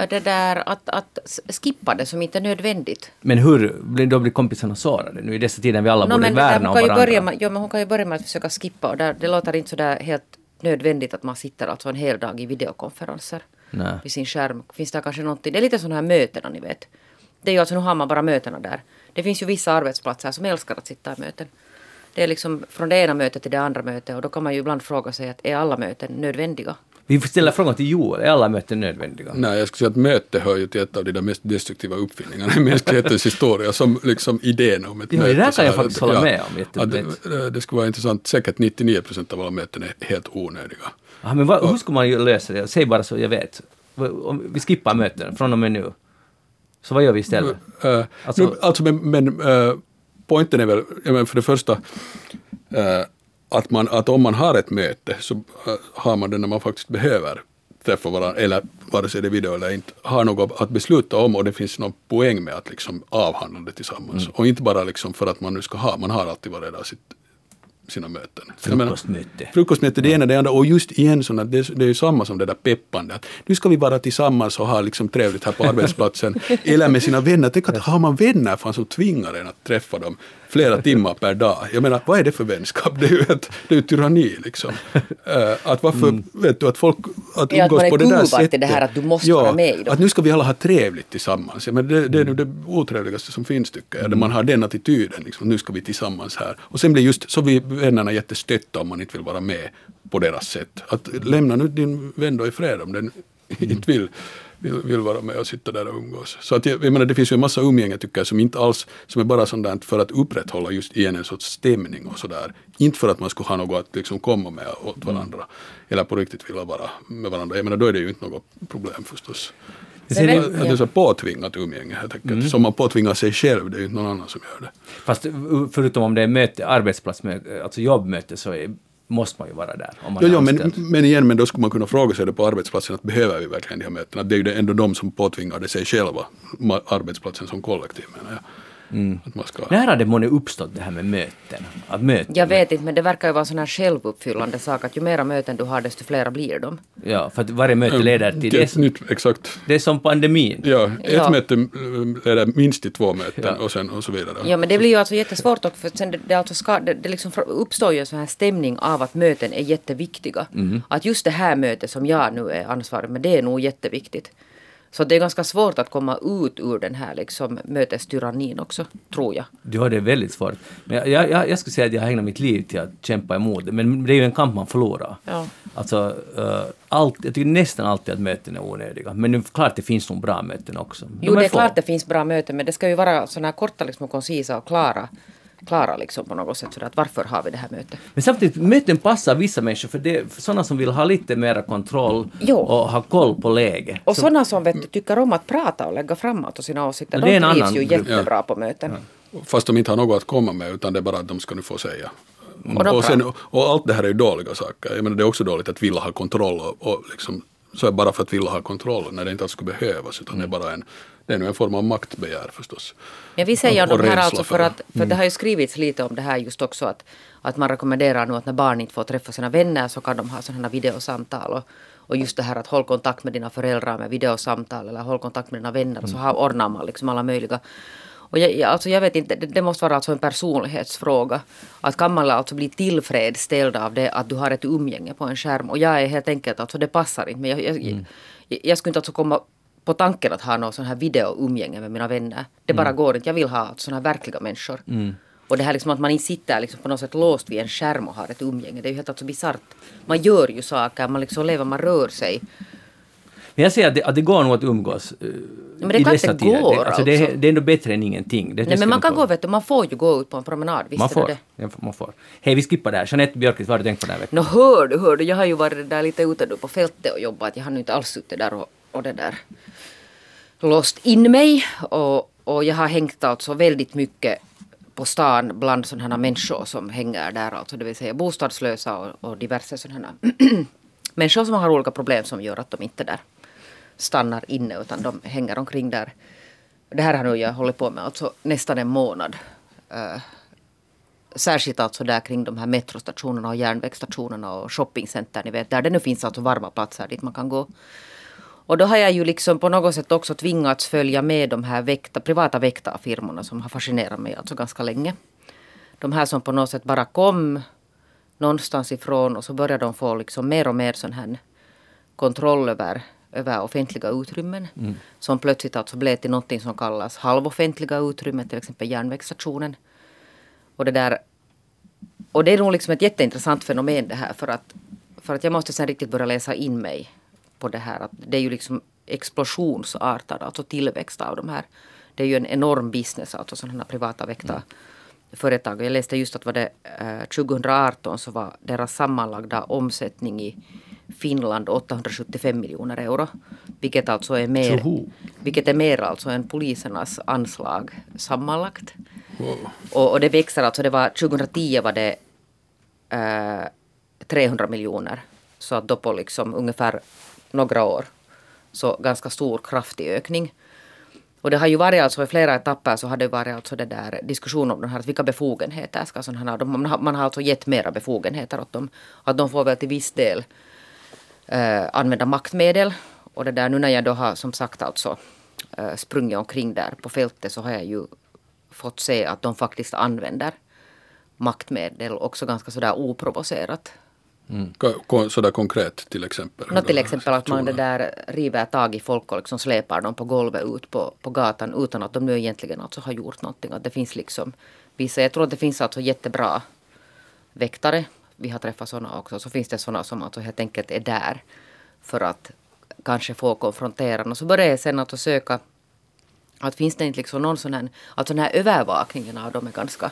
Det där att, att skippa det som inte är nödvändigt. Men hur då blir kompisarna sårade nu i dessa tider vi alla no, borde värna om varandra? Börja med, jo, men hon kan ju börja med att försöka skippa och där, det låter inte sådär helt nödvändigt att man sitter alltså en hel dag i videokonferenser Nej. vid sin skärm. Finns det kanske någonting, det är lite sådana här möten ni vet. Det är ju alltså, nu har man bara mötena där. Det finns ju vissa arbetsplatser som älskar att sitta i möten. Det är liksom från det ena mötet till det andra mötet och då kan man ju ibland fråga sig att är alla möten nödvändiga? Vi får ställa frågan till Joel, är alla möten nödvändiga? Nej, jag skulle säga att möte hör ju till ett av de mest destruktiva uppfinningarna i mänsklighetens historia, som liksom idén om ett ja, möte. Det där kan jag faktiskt hålla med om. Att det, det skulle vara intressant, säkert 99 procent av alla möten är helt onödiga. Ja, men vad, hur ska man lösa det? Säg bara så jag vet. Om vi skippar möten från och med nu. Så vad gör vi istället? Uh, alltså, nu, alltså men, men uh, poängen är väl, för det första, uh, att, man, att om man har ett möte så har man det när man faktiskt behöver träffa varandra, eller vare sig det är video eller inte, har något att besluta om och det finns någon poäng med att liksom avhandla det tillsammans. Mm. Och inte bara liksom för att man nu ska ha, man har alltid varit där sitt sina möten. Frukostmöte. Frukostmöte, det ena det andra. Och just igen, såna, det, det är ju samma som det där peppande. Att nu ska vi vara tillsammans och ha liksom trevligt här på arbetsplatsen. eller med sina vänner. Tänk att har man vänner fan, som tvingar en att träffa dem flera timmar per dag. Jag menar, vad är det för vänskap? Det är ju, ett, det är ju tyranni liksom. Uh, att varför, mm. vet du, att folk att ja, umgås att på det där sättet. det här att du måste ja, vara med i dem. Att nu ska vi alla ha trevligt tillsammans. Ja, men det, det är nu det otrevligaste som finns tycker jag. Mm. man har den attityden, liksom, nu ska vi tillsammans här. Och sen blir just så vi vännerna jättestötta om man inte vill vara med på deras sätt. Att lämna nu din vän då i fred om den mm. inte vill vill, vill vara med och sitta där och umgås. Så att jag, jag menar, det finns ju en massa umgänge tycker jag som inte alls, som är bara sådant för att upprätthålla just igen en sorts stämning och sådär. Inte för att man skulle ha något att liksom komma med åt mm. varandra. Mm. Eller på riktigt vilja vara med varandra. Jag menar, då är det ju inte något problem förstås. Det är, det är så påtvingat umgänge helt enkelt. Mm. Som man påtvingar sig själv, det är ju inte någon annan som gör det. Fast förutom om det är möte, arbetsplatsmöte, alltså jobbmöte, så är måste man ju vara där. Om man jo, jo, men, men igen, men då skulle man kunna fråga sig det på arbetsplatsen att behöver vi verkligen de här mötena? det är ju ändå de som påtvingar det sig själva, arbetsplatsen som kollektiv menar jag. Mm. Att man ska... När har det månne uppstått det här med möten? Att möten? Jag vet inte, men det verkar ju vara en sån här självuppfyllande sak att ju mera möten du har desto flera blir de. Ja, för att varje möte leder till det. Ett nytt, exakt. Det är som pandemin. Ja, ett ja. möte leder minst till två möten ja. och sen och så vidare. Ja, men det blir ju alltså jättesvårt också för sen det, det, alltså ska, det, det liksom uppstår ju en sån här stämning av att möten är jätteviktiga. Mm. Att just det här mötet som jag nu är ansvarig med, det är nog jätteviktigt. Så det är ganska svårt att komma ut ur den här liksom, mötestyrannin också, tror jag. Ja, det är väldigt svårt. Men jag, jag, jag skulle säga att jag har ägnat mitt liv till att kämpa emot det, men det är ju en kamp man förlorar. Ja. Alltså, uh, allt, jag tycker nästan alltid att möten är onödiga. Men nu, klart det finns nog bra möten också. De jo, det är få. klart det finns bra möten, men det ska ju vara sådana här korta, liksom, koncisa och klara klara liksom på något sätt. Så att varför har vi det här mötet? Men samtidigt, möten passar vissa människor för det för sådana som vill ha lite mera kontroll jo. och ha koll på läget. Och sådana som vet, tycker om att prata och lägga framåt sina åsikter, de trivs annan... ju jättebra ja. på möten. Ja. Fast de inte har något att komma med utan det är bara att de ska nu få säga. Mm. Och, och, sen, och, allt det här är ju dåliga saker. Jag menar, det är också dåligt att vilja ha kontroll och, och liksom, så är bara för att vilja ha kontroll när det inte alls skulle behövas utan mm. det är bara en det är nu en form av maktbegär förstås. Ja, vi säger Och de här alltså för att, för det har ju skrivits lite om det här just också att, att man rekommenderar nu att när barn inte får träffa sina vänner så kan de ha sådana videosamtal och, och just det här att håll kontakt med dina föräldrar med videosamtal eller håll kontakt med dina vänner och så har, ordnar man liksom alla möjliga och jag, alltså jag vet inte, det, det måste vara alltså en personlighetsfråga. Att kan man alltså bli tillfredsställd av det att du har ett umgänge på en skärm. Och jag är helt enkelt, alltså det passar inte. Men jag, jag, jag, jag skulle inte alltså komma på tanken att ha någon sån här videoumgänge med mina vänner. Det bara går inte. Jag vill ha såna här verkliga människor. Och det här liksom att man inte sitter liksom på något sätt låst vid en skärm och har ett umgänge. Det är ju helt alltså bisarrt. Man gör ju saker, man liksom lever, man rör sig. Men jag säger att det, att det går nog att umgås eh, men det i dessa det tider. går, det, alltså det, är- alltså. det är ändå bättre än ingenting. Det, Nej men man kan gå, vet du, man får ju gå ut på en promenad. Visste Man får. det? Ja, man får. Hej, vi skippar det här. Jeanette Björkqvist, vad har du tänkt på den här veckan? Nå hör du, hör du, jag har ju varit där lite ute nu på fältet och jobbat. Jag har nu inte alls suttit där och, och det där låst in mig. Och, och jag har hängt alltså väldigt mycket på stan bland sådana här människor som hänger där, alltså det vill säga bostadslösa och, och diverse sådana här människor som har olika problem som gör att de inte där stannar inne utan de hänger omkring där. Det här har nu jag hållit på med alltså nästan en månad. Eh, särskilt alltså där kring de här metrostationerna och järnvägsstationerna och shoppingcenter, ni vet, där det nu finns alltså varma platser dit man kan gå. Och då har jag ju liksom på något sätt också tvingats följa med de här väkta, privata väktarfirmorna som har fascinerat mig alltså ganska länge. De här som på något sätt bara kom någonstans ifrån och så började de få liksom mer och mer sån här kontroll över, över offentliga utrymmen. Som plötsligt alltså blev till någonting som kallas halvoffentliga utrymmen, till exempel järnvägsstationen. Och det där och det är nog liksom ett jätteintressant fenomen det här för att, för att jag måste sen riktigt börja läsa in mig på det här. Att det är ju liksom explosionsartad, alltså tillväxt av de här. Det är ju en enorm business, alltså sådana här privata väkta företag. Jag läste just att var det, eh, 2018 så var deras sammanlagda omsättning i Finland 875 miljoner euro. Vilket alltså är mer, Tjoho. vilket är mer alltså än polisernas anslag sammanlagt. Wow. Och, och det växer alltså, det var 2010 var det eh, 300 miljoner. Så att då på liksom ungefär några år. Så ganska stor kraftig ökning. Och det har ju varit alltså i flera etapper så har det varit alltså det där diskussion om de här, vilka befogenheter ska sådana här, man har, man har alltså gett mera befogenheter åt dem. Att de får väl till viss del eh, använda maktmedel. Och det där nu när jag då har som sagt alltså eh, sprungit omkring där på fältet så har jag ju fått se att de faktiskt använder maktmedel också ganska sådär oprovocerat. Ko- Sådär konkret till exempel. Nå, till exempel att man det där river tag i folk och liksom släpar dem på golvet ut på, på gatan utan att de nu egentligen alltså har gjort någonting. Att det finns liksom vissa, jag tror att det finns alltså jättebra väktare. Vi har träffat sådana också. Så finns det sådana som alltså helt enkelt är där för att kanske få konfrontera. Och så börjar jag sen att söka att finns det inte liksom någon sån här, alltså den här övervakningen av dem är ganska,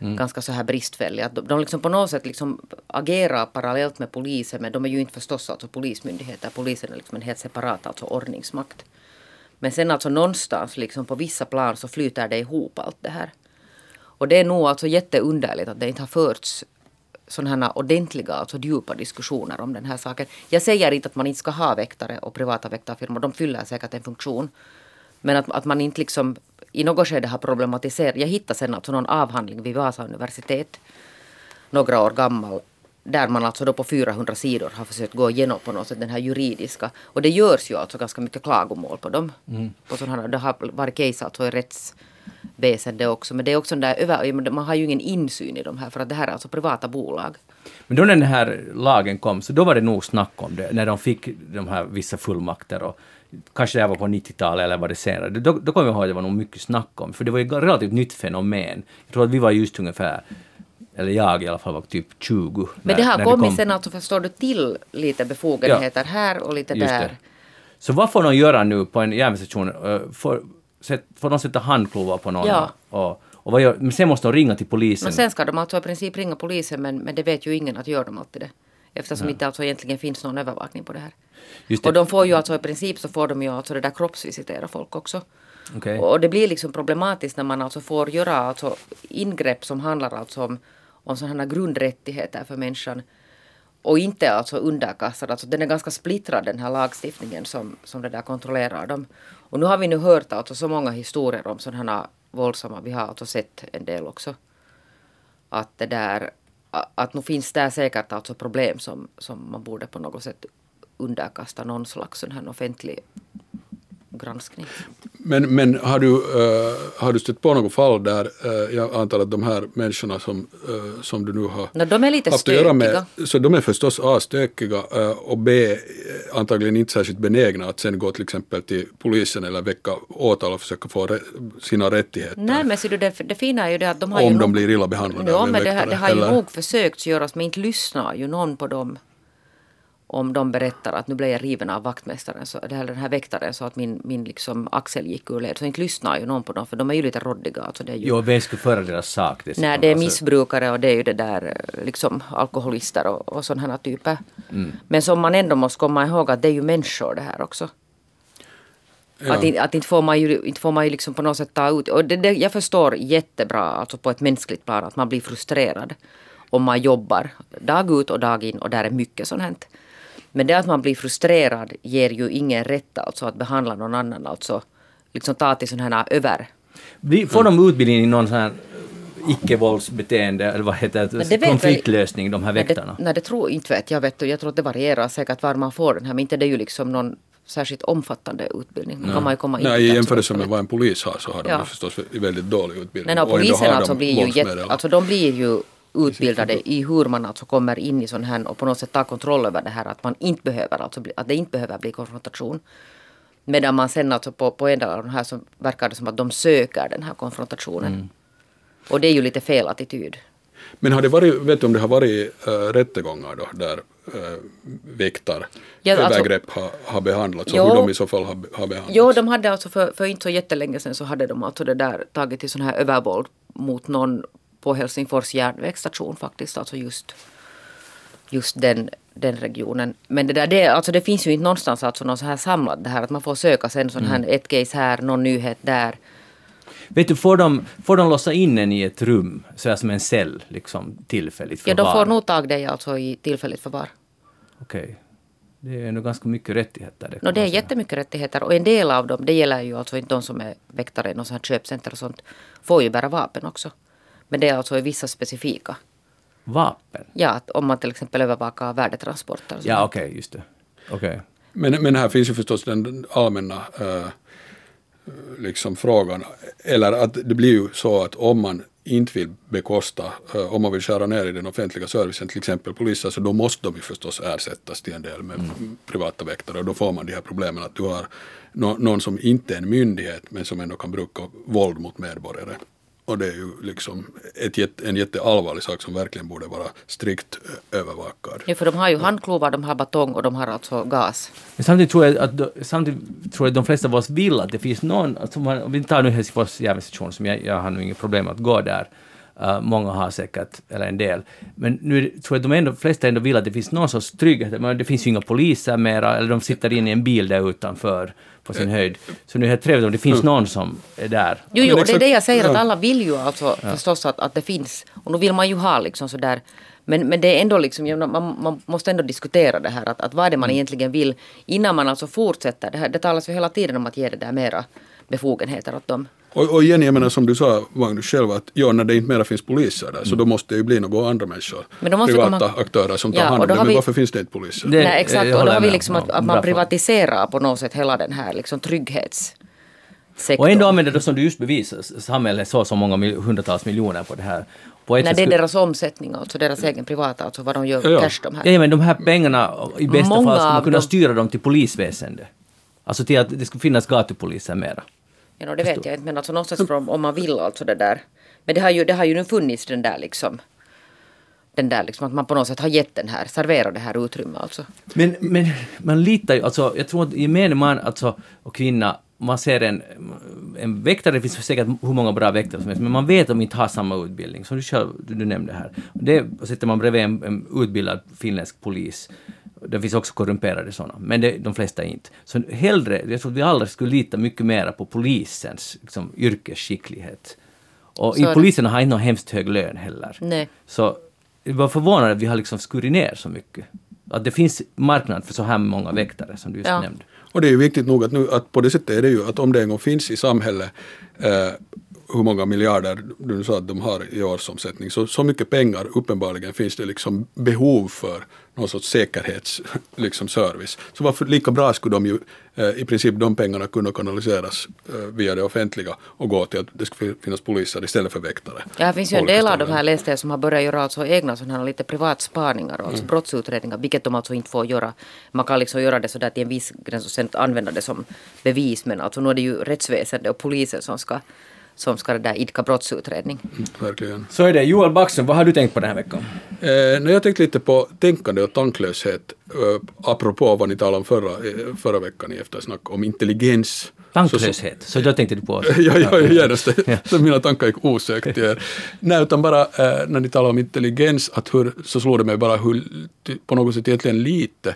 mm. ganska så här bristfällig. Att de, de liksom på något sätt liksom agerar parallellt med polisen men de är ju inte förstås alltså polismyndigheter. Polisen är liksom en helt separat alltså ordningsmakt. Men sen alltså någonstans liksom på vissa plan så flyter det ihop allt det här. Och det är nog alltså jätteunderligt att det inte har förts sådana här ordentliga, alltså djupa diskussioner om den här saken. Jag säger inte att man inte ska ha väktare och privata väktarfirmor, de fyller säkert en funktion. Men att, att man inte liksom i något skede har problematiserat. Jag hittade sen alltså någon avhandling vid Vasa universitet, några år gammal, där man alltså då på 400 sidor har försökt gå igenom på något sätt den här juridiska. Och det görs ju alltså ganska mycket klagomål på dem. På sådana det har varit case alltså i rättsväsende också. Men det är också den där över, man har ju ingen insyn i de här för att det här är alltså privata bolag. Men då när den här lagen kom, så då var det nog snack om det, när de fick de här vissa fullmakter och kanske det här var på 90-talet eller var det senare. Då, då kommer jag ihåg att det var nog mycket snack om, för det var ju ett relativt nytt fenomen. Jag tror att vi var just ungefär, eller jag i alla fall var typ 20. Men när- det har kommit kom. sen alltså förstår du till lite befogenheter här och lite där. det. Så vad får de göra nu på en järnvägsstation? Eh, Får, får de sätta handklovar på någon? Ja. Och, och vad gör, men sen måste de ringa till polisen. Men sen ska de alltså i princip ringa polisen men, men det vet ju ingen att gör de alltid det. Eftersom inte alltså egentligen finns någon övervakning på det här. Och de får ju alltså i princip så får de ju alltså det där kroppsvisitera folk också. Okej. Och det blir liksom problematiskt när man alltså får göra alltså ingrepp som handlar alltså om, om sådana grundrättigheter för människan. och inte alltså underkastad. Alltså den är ganska splittrad den här lagstiftningen som, som det där kontrollerar dem. Och nu har vi nu hört alltså så många historier om sådana våldsamma, vi har alltså sett en del också. Att det där, att nu finns det säkert alltså problem som, som man borde på något sätt underkasta någon slags sån här offentlig granskning. Men, men har, du, uh, har du stött på något fall där, uh, jag antar att de här människorna som, uh, som du nu har no, de är lite haft att göra med, så de är förstås A stökiga och B antagligen inte särskilt benägna att sen gå till exempel till polisen eller väcka åtal och försöka få sina rättigheter. Nej men ser du, det, det fina är ju det att de har Om ju de nog, blir illa behandlade ja, men det, det har ju eller? nog försökt göras men inte lyssnar ju någon på dem om de berättar att nu blev jag riven av vaktmästaren, så, eller den här väktaren, så att min, min liksom axel gick ur led. Så inte lyssnar ju någon på dem, för de är ju lite råddiga. Alltså det är ju, Jo, vem skulle föra deras sak dessutom? nej, det är Alltså, missbrukare och det är ju det där liksom alkoholister och, och sådana här typer. Men som man ändå måste komma ihåg att det är ju människor det här också. Ja. Att, att inte får man ju, inte får man ju liksom på något sätt ta ut... Och det, det, jag förstår jättebra, alltså på ett mänskligt plan, att man blir frustrerad om man jobbar dag ut och dag in och där är mycket sånt här. Men det att man blir frustrerad ger ju ingen rätt alltså att behandla någon annan, alltså liksom ta till sådana här över... Får de utbildning i någon sån här icke-våldsbeteende, eller vad heter det konfliktlösning, de här Nej, väktarna? nej, det tror inte vet jag. Vet. Jag tror att det varierar säkert var man får den här. Men inte det är ju liksom någon särskilt omfattande utbildning. Då kan man ju komma in Nej, i jämförelse med vad en polis har så har de Ja. förstås väldigt dålig utbildning. Nej, no, polisen alltså blir ju, jätte, alltså de blir ju utbildade i hur man alltså kommer in i sån här och på något sätt tar kontroll över det här att man inte behöver alltså att det inte behöver bli konfrontation. Medan man sen alltså på, på en del av de här så verkar det som att de söker den här konfrontationen. Mm. Och det är ju lite fel attityd. Men har det varit, vet du om det har varit äh, rättegångar då där äh, väktar Ja, alltså- övergrepp har, har behandlats och Jo. hur de i så fall har, har behandlats? Jo, de hade alltså för, för inte så jättelänge sedan så hade de alltså det där tagit till sån här övervåld mot någon på Helsingfors järnvägsstation faktiskt. Alltså just, just den, den regionen. Men det där, det, alltså det finns ju inte någonstans alltså någon så här samlad det här att man får söka sen sån här Mm. ett case här, någon nyhet där. Vet du, får de, får de låsa in en i ett rum, så här som en cell, liksom tillfälligt Ja, förvar? de får nog tag dig alltså i tillfälligt förvar. Okej. Det är ändå ganska mycket rättigheter. Det, No, det är säga. jättemycket rättigheter och en del av dem, det gäller ju alltså inte de som är väktare i något sånt här köpcenter och sånt, får ju bära vapen också. Men det är alltså i vissa specifika. Vapen? Ja, att om man till exempel övervakar värdetransporter. Ja, okej, just det. Okej. Men, men här finns ju förstås den allmänna äh, liksom frågan, eller att det blir ju så att om man inte vill bekosta, äh, om man vill skära ner i den offentliga servicen, till exempel poliser, så då måste de ju förstås ersättas till en del med privata väktare och då får man de här problemen att du har nå- någon som inte är en myndighet men som ändå kan bruka våld mot medborgare. Och det är ju liksom ett, jätte- en jätteallvarlig sak som verkligen borde vara strikt ö, övervakad. Ja, för de har ju handklovar, de har batong och de har alltså gas. Men samtidigt tror jag att, de- samtidigt tror jag att de flesta av oss vill att det finns någon, alltså man, om vi tar nu Helsingfors järnvägsstation, som jag, jag har nog inget problem att gå där, Uh, många har säkert, eller en del. Men nu tror jag att de ändå, flesta ändå vill att det finns någon sorts trygghet. Men det finns ju inga poliser mera, eller de sitter inne i en bil där utanför på sin höjd. Så nu är det trevligt om det finns någon som är där. Jo, jo, det är det jag säger att ja. alla vill ju alltså förstås att, att det finns. Och nu vill man ju ha liksom sådär. Men, men det är ändå liksom, man, man måste ändå diskutera det här att, att vad är det man egentligen vill innan man alltså fortsätter. Det, här, det talas ju hela tiden om att ge det där mera befogenheter åt dem. Och, och igen, jag menar som du sa Magnus själv, att ja, när det inte mera finns poliser där, så då måste det ju bli några andra människor, Men då måste privata komma- aktörer som tar Ja, hand om det. Men vi- varför finns det inte poliser? Det- Nej, exakt. Och då har vi liksom att, att man privatiserar på något sätt hela den här liksom trygghetssektorn. Och ändå använder de som du just bevisar, samhället så så många mil, hundratals miljoner på det här. På Nej, det är deras omsättning, alltså deras egen privata, alltså vad de gör Ja, ja. cash de här. Ja, men de här pengarna, i bästa Många fall, skulle man kunna dem- styra dem till polisväsendet. Alltså till att det skulle finnas gatupoliser mera. Ja, no, det vet jag inte, men alltså någonstans från, om man vill alltså det där. Men det har ju, det har ju nu funnits den där liksom. Den där liksom att man på något sätt har gett den här, serverat det här utrymme alltså. Men, men man litar ju, alltså jag tror att gemene man alltså, och kvinna, man ser en, en väktare, det finns säkert hur många bra väktare som helst, men man vet att de inte har samma utbildning, som du själv du, du nämnde här. Det sätter man bredvid en, en utbildad finländsk polis. Det finns också korrumperade sådana, men det, de flesta inte. Så hellre, jag tror att vi alla skulle lita mycket mer på polisens liksom, yrkesskicklighet. Och är i det. poliserna har inte någon hemskt hög lön heller. Nej. Så jag var förvånad att vi har liksom skurit ner så mycket. Att det finns marknad för så här många väktare som du just Ja. nämnde. Och det är ju viktigt nog att, nu, att på det sättet är det ju att om det en gång finns i samhället eh, hur många miljarder du sa att de har i årsomsättning, så, så mycket pengar uppenbarligen finns det liksom behov för någon sorts säkerhets liksom service. Så varför lika bra skulle de ju eh, i princip de pengarna kunna kanaliseras eh, via det offentliga och gå till att det skulle finnas poliser istället för väktare. Ja, det finns ju en del av de här läste som har börjat göra alltså egna sådana här lite privatspaningar, alltså brottsutredningar, vilket de alltså inte får göra. Man kan liksom göra det sådär till en viss gräns och sen använda det som bevis, men alltså nu är det ju rättsväsendet och polisen som ska, som ska där idka brottsutredning. Verkligen. Så är det. Joel Backström, vad har du tänkt på den här veckan? Eh, när jag tänkte lite på tänkande och tanklöshet, eh, apropå vad ni talade om förra, eh, förra veckan i eftersnack, om intelligens. Tanklöshet. Så då tänkte du på oss. ja, ja, genast. Ja. Så mina tankar gick osökt till er. Nej, utan bara eh, när ni talar om intelligens, att hur, så slår det mig bara hur på något sätt egentligen lite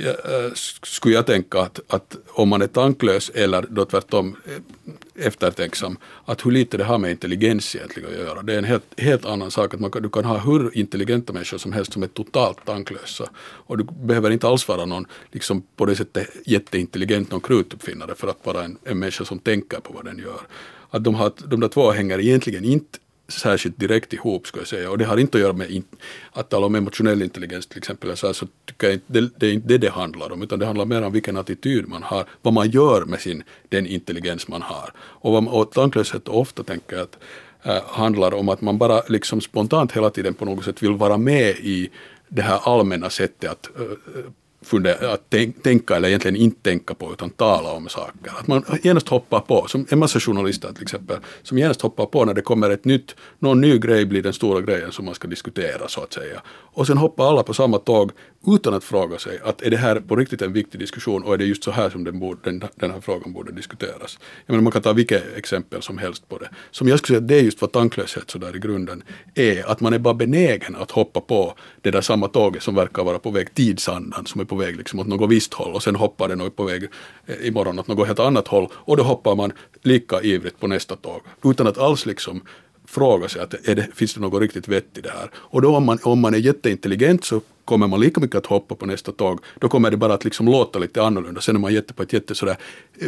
Eh, skulle jag tänka att, att om man är tanklös eller då tvärtom eh, eftertänksam, att hur lite det har med intelligens egentligen att göra. Det är en helt, helt annan sak att man kan, du kan ha hur intelligenta människor som helst som är totalt tanklösa. Och du behöver inte alls vara någon, liksom på det sättet jätteintelligent, någon krutuppfinnare för att vara en, en människa som tänker på vad den gör. Att de, har, de där två hänger egentligen inte särskilt direkt ihop ska jag säga. Och det har inte att göra med in, att tala om emotionell intelligens till exempel. Så, så tycker jag inte, det, det är inte det det handlar om. Utan det handlar mer om vilken attityd man har. Vad man gör med sin, den intelligens man har. Och, vad, och tanklöshet ofta tänker jag att äh, handlar om att man bara liksom spontant hela tiden på något sätt vill vara med i det här allmänna sättet att äh, fundera, att tänka eller egentligen inte tänka på utan tala om saker. Att man genast hoppar på, som en massa journalister till exempel, som genast hoppar på när det kommer ett nytt, någon ny grej blir den stora grejen som man ska diskutera så att säga. Och sen hoppar alla på samma tåg utan att fråga sig att är det här på riktigt en viktig diskussion och är det just så här som den, borde, den, den här frågan borde diskuteras. Jag menar, man kan ta vilket exempel som helst på det. Som jag skulle säga, det är just vad tanklöshet så där i grunden är, att man är bara benägen att hoppa på det där samma tåget som verkar vara på väg, tidsandan som är på väg liksom åt något visst håll och sen hoppar den och är på väg eh, imorgon åt något helt annat håll och då hoppar man lika ivrigt på nästa tåg utan att alls liksom fråga sig att är det, finns det något riktigt vett i det här. Och då om man, om man är jätteintelligent så kommer man lika mycket att hoppa på nästa tåg. Då kommer det bara att liksom låta lite annorlunda. Sen är man jätte på ett jätte sådär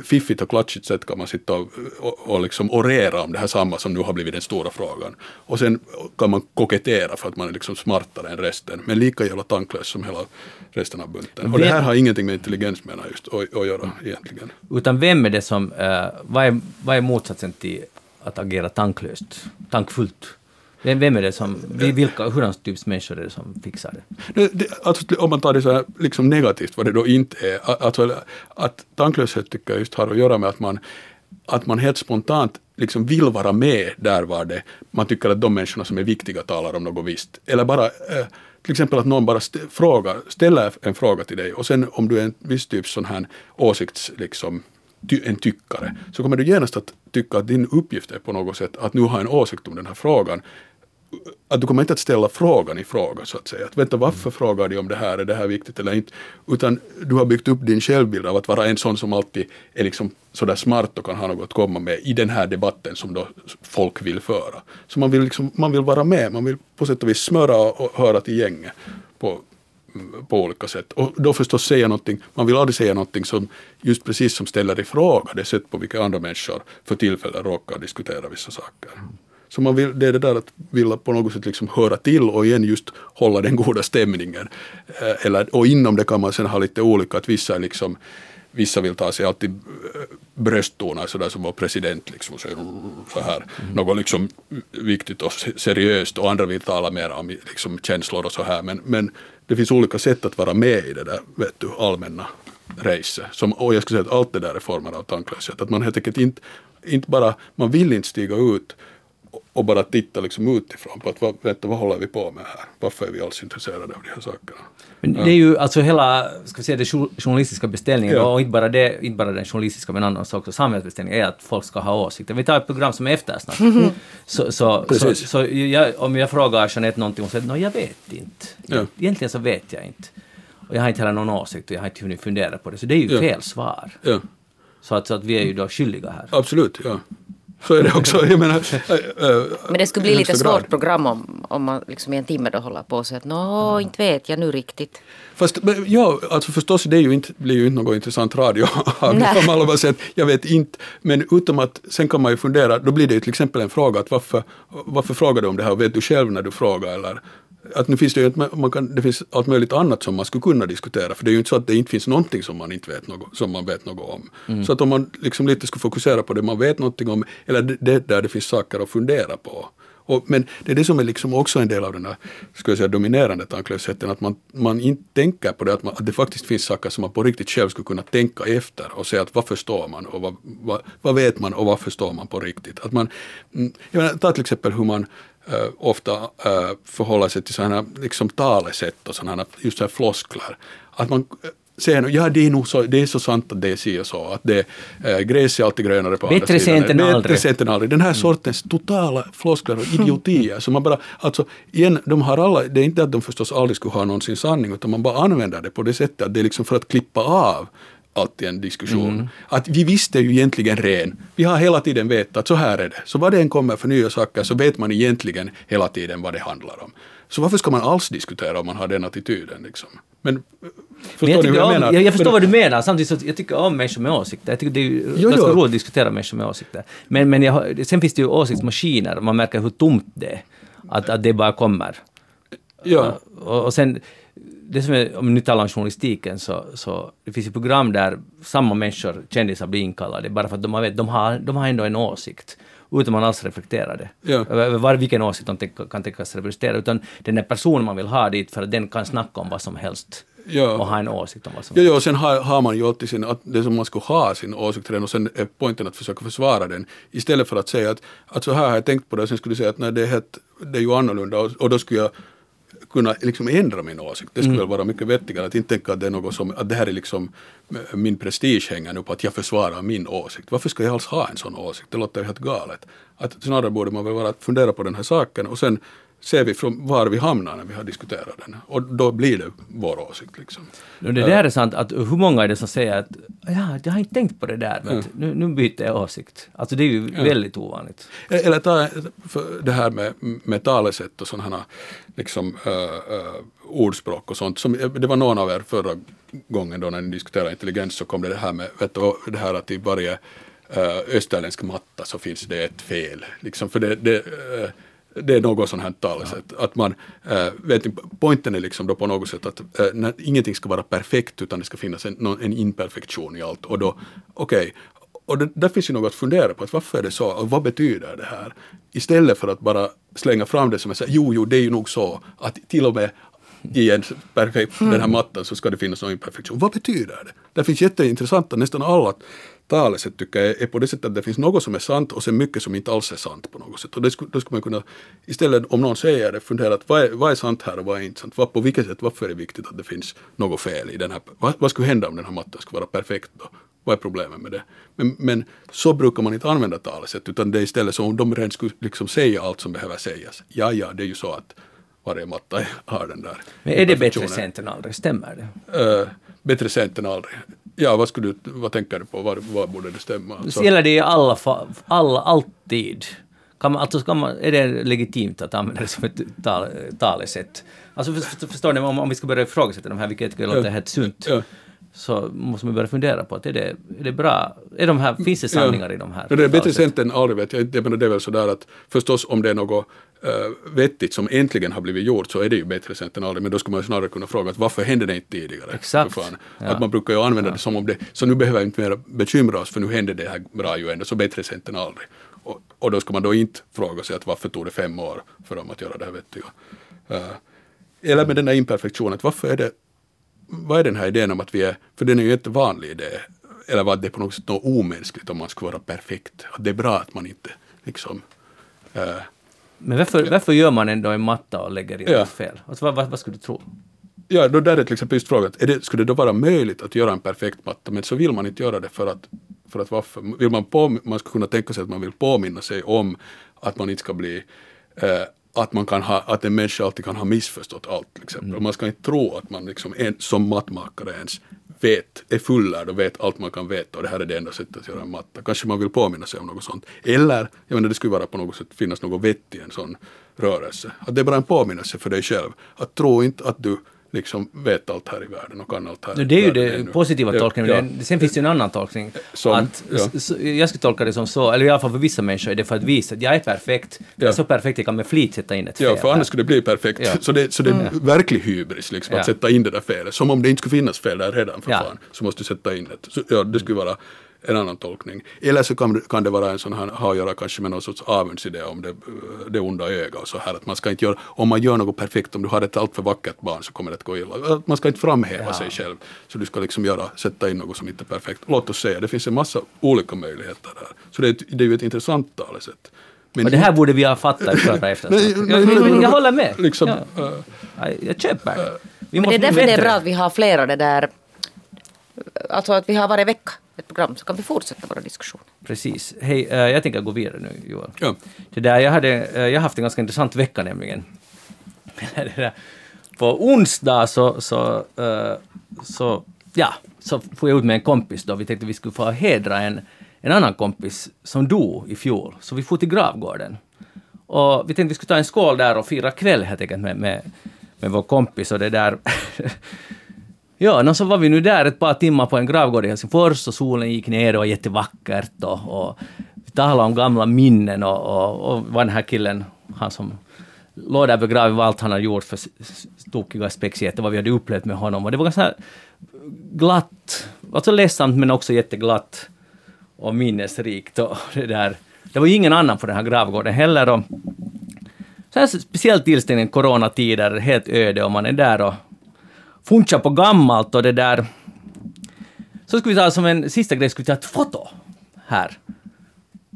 fiffigt och klatschigt sätt kan man sitta och, och, och liksom orera om det här samma som nu har blivit den stora frågan. Och sen kan man kokettera för att man är liksom smartare än resten. Men lika jävla tanklös som hela resten av bunten. Och det här har ingenting med intelligens menar just att, göra egentligen. Utan vem är det som... eh, vad, är, vad är motsatsen till att agera tanklöst? Tankfullt? Vem, vem är det som... vi- Vilka, hurdana typs människor är det som fixar det? Det, alltså, om man tar det så här, liksom negativt, vad det då inte är. Att, Alltså, att tanklöshet tycker jag just har att göra med att man, att man helt spontant liksom vill vara med där var det man tycker att de människorna som är viktiga talar om något visst. Eller bara eh, till exempel att någon bara st- frågar, ställer en fråga till dig och sen om du är en viss typ sån här åsikts liksom, ty, en tyckare så kommer du genast att tycka att din uppgift är på något sätt att nu ha en åsikt om den här frågan att du kommer inte att ställa frågan i fråga så att säga. Att vänta varför frågar de om det här, är det här viktigt eller inte? Utan du har byggt upp din självbild av att vara en sån som alltid är liksom sådär smart och kan ha något att komma med i den här debatten som då folk vill föra. Så man vill, liksom, man vill vara med, man vill på sätt och vis smöra och höra till gänget på, på olika sätt. Och då förstås säga någonting, man vill aldrig säga någonting som just precis som ställer i fråga det sätt på vilket andra människor för tillfället råkar diskutera vissa saker. Så man vill, det är det där att vilja på något sätt liksom höra till och igen just hålla den goda stämningen. Eh, eller, och inom det kan man sen ha lite olika, att vissa är liksom Vissa vill ta sig alltid eh, brösttoner sådär som vår president liksom säger så här, något liksom viktigt och se- seriöst och andra vill tala mer om liksom känslor och så här men, men det finns olika sätt att vara med i det där vet du, allmänna racet. Som, och jag skulle säga att allt det där är former av tanklöshet. Att man helt enkelt inte, inte bara, man vill inte stiga ut och- bara titta liksom utifrån på att vad, vänta, vad håller vi på med här? Varför är vi alls intresserade av de här sakerna? Men det är ju alltså hela, ska vi säga, jo- journalistiska beställningen, Ja. och inte bara, det, inte bara den journalistiska men annars också samhällsbeställningen, är att folk ska ha åsikter. Vi tar ett program som Eftersnack. Så, så, så, Precis. så jag, om jag frågar Jeanette någonting, hon säger no, jag vet inte. Ja. Egentligen så vet jag inte. Och jag har inte heller någon åsikt och jag har inte hunnit fundera på det. Så det är ju Ja. fel svar. Ja, Så att, så att vi är ju då skyldiga här. absolut. Ja. Så är det också. Jag menar, äh, äh, Men det skulle bli lite grad. svårt program om, om man liksom i en timme då håller på och säger att nå, inte vet jag nu riktigt. Fast men, ja, alltså förstås det är ju inte, blir ju inte något intressant radio om alla bara säger att jag vet inte. Men utom att sen kan man ju fundera, då blir det ju till exempel en fråga att varför, varför frågar du om det här? Vet du själv när du frågar? Eller, att nu finns det ju man kan, det finns allt möjligt annat som man skulle kunna diskutera. För det är ju inte så att det inte finns någonting som man inte vet något, som man vet något om. Så att om man liksom lite skulle fokusera på det man vet någonting om, eller det, det där det finns saker att fundera på. Och, men det är det som är liksom också en del av den här ska jag säga, dominerande tanklösheten, att man, man inte tänker på det, att, man, att det faktiskt finns saker som man på riktigt själv skulle kunna tänka efter och säga att vad förstår man och vad, vad, vad vet man och vad förstår man på riktigt. Att man, mm, jag menar, ta till exempel hur man eh, ofta uh, förhåller sig till sådana liksom talesätt och sådana just så här. Att man eh, säger ja det är nog så, det är så sant att det är si och så, att det, äh, gräs är alltid grönare på Bättre andra sidan. Bättre aldrig. sent än aldrig. Den här sortens totala floskler och idiotier. Man bara, alltså, igen, de har alla, det är inte att de förstås aldrig skulle ha någonsin sanning, utan man bara använder det på det sättet att det är liksom för att klippa av alltid en diskussion. Att vi visste ju egentligen ren. Vi har hela tiden vetat att så här är det. Så vad det än kommer för nya saker så vet man egentligen hela tiden vad det handlar om. Så varför ska man alls diskutera om man har den attityden? Liksom? Men eh, förstår Men jag, tycker jag om, menar? jag, jag förstår Men- vad du menar, samtidigt så jag tycker om människor med åsikter. Jag tycker det är Jo, ganska roligt att diskutera människor med åsikter. Men, men jag, sen finns det ju åsiktsmaskiner, man märker hur tomt det är. Att, att det bara kommer. Ja. Och, och sen, det som är, om vi nu talar om journalistiken, så, så det finns ju program där samma människor, kändisar, blir inkallade bara för att de har, vet, de har, de har ändå en åsikt. Utan att man alls reflekterar det. Ja. Över var, vilken åsikt de kan tänkas representera. Utan den där personen man vill ha dit för att den kan snacka om vad som helst. Ja. Och ha en åsikt om vad som Ja, ja, och sen har, har man ju alltid sin, att det som man skulle ha sin åsikt redan och sen är poängen att försöka försvara den istället för att säga att, att så här har jag tänkt på det och sen skulle jag säga att nej, det, är helt, det är ju annorlunda och, och då skulle jag kunna liksom ändra min åsikt. Det skulle väl vara mycket vettigare att inte tänka att det är något som, att det här är liksom eh, min prestige hänger nu på att jag försvarar min åsikt. Varför ska jag alls ha en sån åsikt? Det låter helt galet. Att snarare borde man väl vara att fundera på den här saken och sen ser vi från var vi hamnar när vi har diskuterat den. Och då blir det vår åsikt liksom. Det där är sant, att hur många är det som säger att ja, jag har inte tänkt på det där, men nu, nu byter jag åsikt. Alltså det är ju väldigt ovanligt. Eller ta det här med, med talesätt och sådana liksom, äh, äh, ordspråk och sånt. Som, det var någon av er förra gången då när ni diskuterade intelligens så kom det det här med vet du, det här att i varje äh, österländsk matta så finns det ett fel. Liksom, för det, det, äh, det är något sånt här talesätt. Att man, äh, vet, ni, poängen är liksom då på något sätt att äh, när, ingenting ska vara perfekt utan det ska finnas en, en imperfektion i allt. Och då, okej, och det, där finns ju något att fundera på, att varför är det så och vad betyder det här? Istället för att bara slänga fram det som är så jo, jo, det är ju nog så att till och med i en perfekt, den här mattan så ska det finnas någon imperfektion. Vad betyder det? Det finns jätteintressanta, nästan alla talesätt tycker jag är på det sättet att det finns något som är sant och sen mycket som inte alls är sant på något sätt. Och det skulle, då skulle man kunna, istället om någon säger det, fundera att vad är, vad är sant här och vad är inte sant? Vad, på vilket sätt, varför är det viktigt att det finns något fel i den här, vad, vad skulle hända om den här mattan skulle vara perfekt då? Vad är problemet med det? Men, men så brukar man inte använda talesätt utan det är istället som om de redan skulle liksom säga allt som behöver sägas. Ja, ja, det är ju så att varje matta har den där Men är det bättre sent än aldrig? Stämmer det? Eh, bättre sent än aldrig. Ja, vad, skulle du, vad tänker du på? Vad, vad borde det stämma? Alltså, Så gäller det i alla fall, alla, alltid. Kan man, alltså kan man, är det legitimt att använda det som ett tal, talesätt? Alltså för, för, förstår ni, om, om vi ska börja ifrågasätta de här, vilket jag tycker låter Ja. helt sunt, Ja. Så måste man börja fundera på att är det, är det bra? Är de här, finns det sanningar i de här? Ja, det är bättre sent än aldrig vet jag. Jag menar, det är väl sådär att förstås om det är något uh, vettigt som äntligen har blivit gjort så är det ju bättre sent än aldrig. Men då skulle man ju snarare kunna fråga att varför hände det inte tidigare? Exakt. Ja. Att man brukar ju använda det som om det, så nu behöver vi inte mer bekymra oss för nu hände det här bra ju ändå, så bättre sent än aldrig. Och, och då ska man då inte fråga sig att varför tog det fem år för dem att göra det här vettiga. Uh, eller med den här imperfektionen, att varför är det vad är den här idén om att vi är, för den är ju inte vanlig idé, eller vad det är på något sätt något omänskligt om man skulle vara perfekt. Att det är bra att man inte liksom eh, Men varför, varför gör man ändå en matta och lägger in Ja. fel? Alltså, vad, vad, vad skulle du tro? Ja, då där är till exempel just frågan, är det, skulle det då vara möjligt att göra en perfekt matta, men så vill man inte göra det för att, för att varför? Vill man, på, man skulle kunna tänka sig att man vill påminna sig om att man inte ska bli eh, att, man kan ha, att en människa alltid kan ha missförstått allt till exempel. Och man ska inte tro att man liksom en, som mattmakare ens vet, är fullärd och vet allt man kan veta och det här är det enda sättet att göra en matta. Kanske man vill påminna sig om något sånt. Eller, jag menar det skulle vara på något sätt finnas något vett i en sån rörelse. Att det är bara en påminnelse för dig själv. Att tro inte att du liksom vet allt här i världen och kan allt här. Det är ju det positiva tolkningen. Ja, Sen finns det ju en annan tolkning. Som- att, ja. jag skulle tolka det som så, eller i alla fall för vissa människor är det för att visa att jag är perfekt. Jag är så perfekt jag kan med flit sätta in ett fel. Ja, för annars skulle det bli perfekt. Så det, så det är verklig hybris liksom, att sätta in det där felet. Som om det inte skulle finnas fel där redan för Ja. fan. Så måste du sätta in det. Så, ja, det skulle vara en annan tolkning. Eller så kan, det- kan det vara en sån här, ha att göra kanske med någon sorts avundsidé om det, eh, det onda ögat och så här. Att man ska inte göra, om man gör något perfekt, om du har ett alltför vackert barn så kommer det att gå illa. Att Man ska inte framhäva Ja. sig själv. Så du ska liksom göra, sätta in något som inte är perfekt. Låt oss säga, det finns en massa olika möjligheter där. Så det är, ett- det är ju ett intressant talesätt. Men Och det här borde vi ha fattat förra eftersnacket. Nej, Jag, håller med. Liksom, ja. eh, jag, köper det. Vi Men det är därför det är bra att vi har flera det där, alltså att vi har varje vecka ett program så kan vi fortsätta våra diskussioner. Precis. Hej, eh, jag tänker gå vidare nu, Joel. Ja. Det där, jag, hade, eh, jag har haft en ganska intressant vecka nämligen. På onsdag så, så, eh, så, ja, så får jag ut med en kompis då. Vi tänkte vi skulle få hedra en, en annan kompis som dog i fjol. Så vi får till gravgården. Och vi tänkte vi skulle ta en skål där och fira kväll helt enkelt med, med, med vår kompis och det där. Ja, no, så var vi nu där ett par timmar på en gravgård i Helsingfors och solen gick ner och var jättevackert och, och vi talade om gamla minnen och, och, och var den här killen, han som låg där begraven, vad allt han hade gjort för tokiga spexigheter, vad vi hade upplevt med honom. Och det var ganska glatt, alltså ledsamt men också jätteglatt och minnesrikt. Och det, där. det var ju ingen annan på den här gravgården heller. Och så här speciell tillställning, coronatider, helt öde och man är där och funcha på gammalt och det där. Så skulle vi ta som en sista grej, skulle vi ta ett foto här.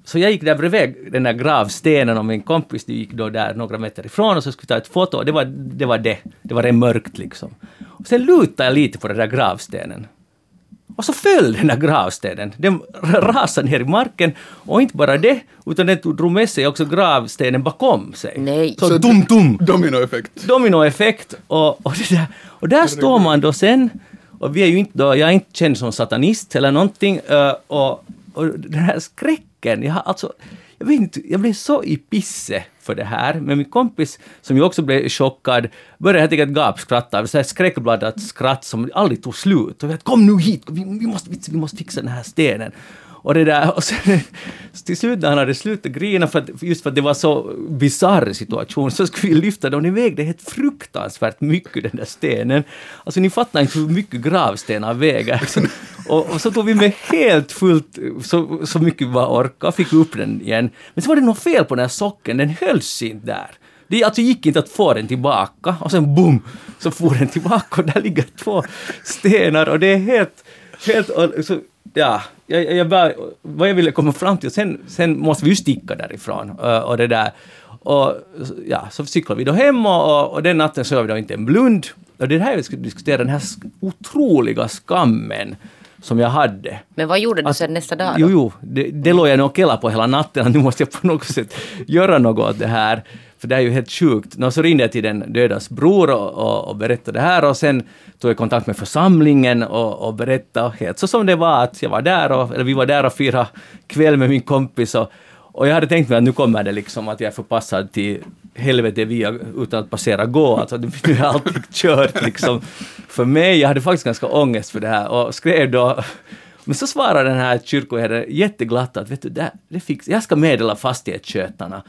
Så jag gick där bredvid den där gravstenen och min kompis gick då där några meter ifrån och så skulle vi ta ett foto och det var det. Var det. det var det mörkt liksom. Och sen lutade jag lite på den där gravstenen. Och så föll den där gravstenen. Den rasade ner i marken och inte bara det, utan den drog med sig också gravstenen bakom sig. Nej. Så, Så dum dum Dominoeffekt. dominoeffekt och, och, det där, och där står man då sen och vi är ju inte då, jag är inte känd som satanist eller någonting eh, och, och den här skräcken, jag har alltså, jag vet inte, jag blev så i pisse för det här, men min kompis som ju också blev chockad började helt enkelt gapskratta, så här skratt som aldrig tog slut. Och vi att kom nu hit, vi, vi, måste, vi måste fixa den här stenen. Och det där, och sen, till slut när han hade slutat grina, för att, just för att det var så bisarr situation, så skulle vi lyfta den och den vägde helt fruktansvärt mycket den där stenen. Alltså ni fattar inte hur mycket gravstenar väger. Så, och, och så tog vi med helt fullt, så, så mycket vi bara orkade, och fick upp den igen. Men så var det något fel på den här socken, den hölls inte där. Det alltså gick inte att få den tillbaka och sen boom, så for den tillbaka och där ligger två stenar och det är helt, helt, så, ja, jag, jag bara, vad jag ville komma fram till, sen, sen måste vi ju sticka därifrån och, och det där. Och ja, så cyklade vi då hem och, och, den natten sov vi då inte en blund. Och det är här vi skulle diskutera, den här otroliga skammen som jag hade. Men vad gjorde du sen nästa dag? Jo, Då? jo, det, det låg jag nog och på hela natten, att nu måste jag på något sätt göra något åt det här. För det är ju helt sjukt. Nå, så ringde jag till den dödas bror och, och, och berättade det här och sen tog jag kontakt med församlingen och, och berättade helt så som det var att jag var där och, eller vi var där och firade kväll med min kompis och, och jag hade tänkt mig att nu kommer det liksom att jag är förpassad till helvete via, utan att passera gå. Alltså nu är allting kört liksom för mig. Jag hade faktiskt ganska ångest för det här och skrev då men så svarar den här kyrkoherden jätteglatt att vet du, det, det fix, jag ska meddela fastighetsskötarna.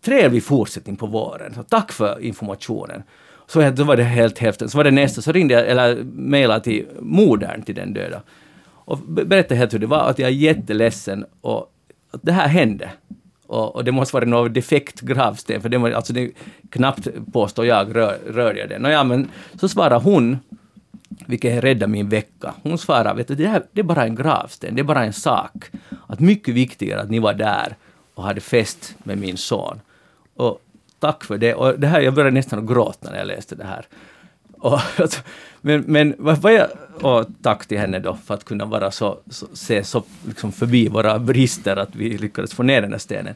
Trevlig fortsättning på våren. Så tack för informationen. Så då var det helt häftigt. Så var det nästa, så ringde jag, eller mejlade till modern till den döda. Och berättade helt hur det var, att jag är jätteledsen och att det här hände. Och, och det måste vara någon defekt gravsten, för det, var, alltså det knappt påstår jag rör, rör jag den. Nåja, men så svarar hon, vilket räddade min vecka. Hon svarar, vet du, det, här, det är bara en gravsten, det är bara en sak. Att mycket viktigare att ni var där och hade fest med min son. Och tack för det. Och det här, jag började nästan gråta när jag läste det här. Och, men, men vad, jag, och tack till henne då för att kunna vara så, så se så liksom förbi våra brister att vi lyckades få ner den här stenen.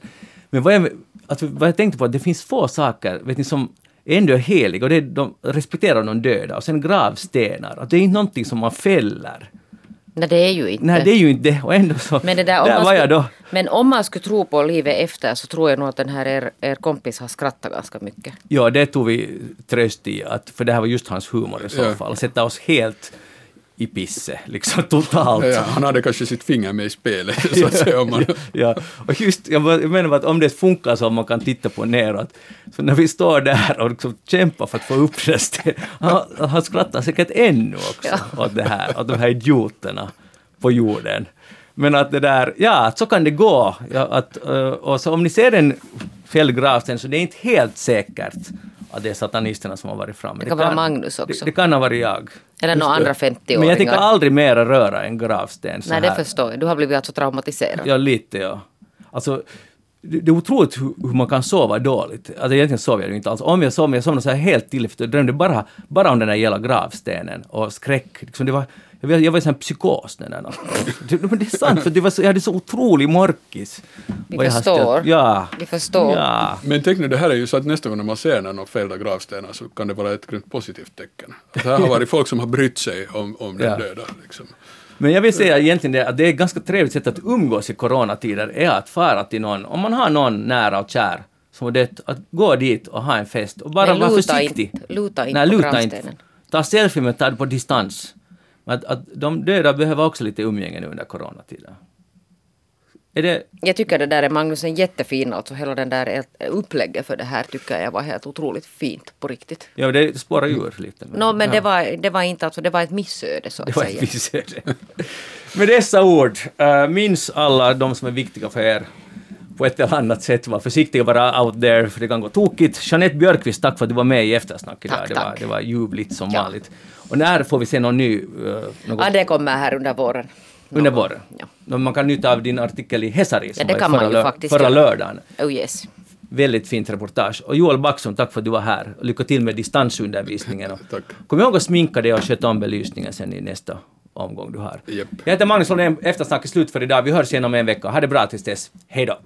Men vad jag, alltså, vad jag tänkte på, att det finns få saker, vet ni, som ändå är heliga, och det är, de respekterar de döda. Och sen gravstenar, att det är inte någonting som man fäller. Nej, det är ju inte. Nej, det är ju inte det. Och ändå så... Men, det där, om där man var jag skulle, då. men om man skulle tro på livet efter så tror jag nog att den här er, er kompis har skrattat ganska mycket. Ja, det tog vi tröst i, att, för det här var just hans humor i så Ja. fall. Sätta oss helt i pisse, liksom totalt. Ja, han hade kanske sitt finger med i spelet, så att säga. Om man, Ja, och just, jag menar att om det funkar så man kan titta på neråt, så när vi står där och liksom kämpar för att få upp det, han, han skrattar säkert ännu också åt det här, åt de här idioterna på jorden. Men att det där, ja, att så kan det gå. Ja, att, eh, och så om ni ser en fälld gravsten så det är inte helt säkert att det är satanisterna som har varit framme. Det kan vara Magnus också. Det, det kan ha varit jag. Eller några andra 50-åringar. Men jag tänker aldrig mera röra en gravsten så Nej, det här. förstår jag. Du har blivit alltså traumatiserad. Ja, lite ja. Alltså, det, det är otroligt hur, hur man kan sova dåligt. Alltså egentligen sov jag ju inte alls. Om jag men jag somnade så här helt till, jag drömde bara, bara om den där jävla gravstenen och skräck. Liksom det var, jag, var- jag var en psykos den där natten. Det- Men det är sant, för det var så, jag hade så otrolig morkis. Vi förstår. Ja. Vi förstår. Ja. men tänk nu, det här är ju så att nästa gång när man ser någon fällda gravstenar så kan det vara ett grymt positivt tecken. Att här har varit folk som har brytt sig om, om den Ja. döda. Liksom. Men jag vill säga egentligen det, att det är ett ganska trevligt sätt att umgås i coronatider, är att fara till någon, om man har någon nära och kär som har dött, att gå dit och ha en fest och bara vara försiktig. inte- luta inte Nej, på luta gravstenen. inte. Ta selfie men ta det på distans. Att, att de döda behöver också lite umgänge nu under coronatider. Är det... Jag tycker det där är Magnus en jättefin, alltså hela den där upplägget för det här tycker jag var helt otroligt fint på riktigt. Ja, det spårar ur lite. Nå, men ja. det, var, det var inte alltså, det var ett missöde så att Det var säga. ett missöde. Med dessa ord, äh, minns alla de som är viktiga för er på ett eller annat sätt. Var försiktiga, vara out there, för det kan gå tokigt. Jeanette Björkqvist, tack för att du var med i eftersnack idag. Tack, det, var, tack. det var ljuvligt som Ja. vanligt. Och när får vi se någon ny? Uh, något Ja, det kommer här under våren. under våren? Ja. Man kan nytta av din artikel i Hesari som det var i kan förra, man ju faktiskt förra lördagen. Oh yes. Väldigt fint reportage. Och Joel Backson, tack för att du var här. Lycka till med distansundervisningen. Och Tack. Kom ihåg att sminka dig och sköta om belysningen sen i nästa omgång du har. Japp. Jag heter Magnus Lundén, eftersnack är slut för idag. Vi hörs igen om en vecka. Ha det bra tills dess. Hej då!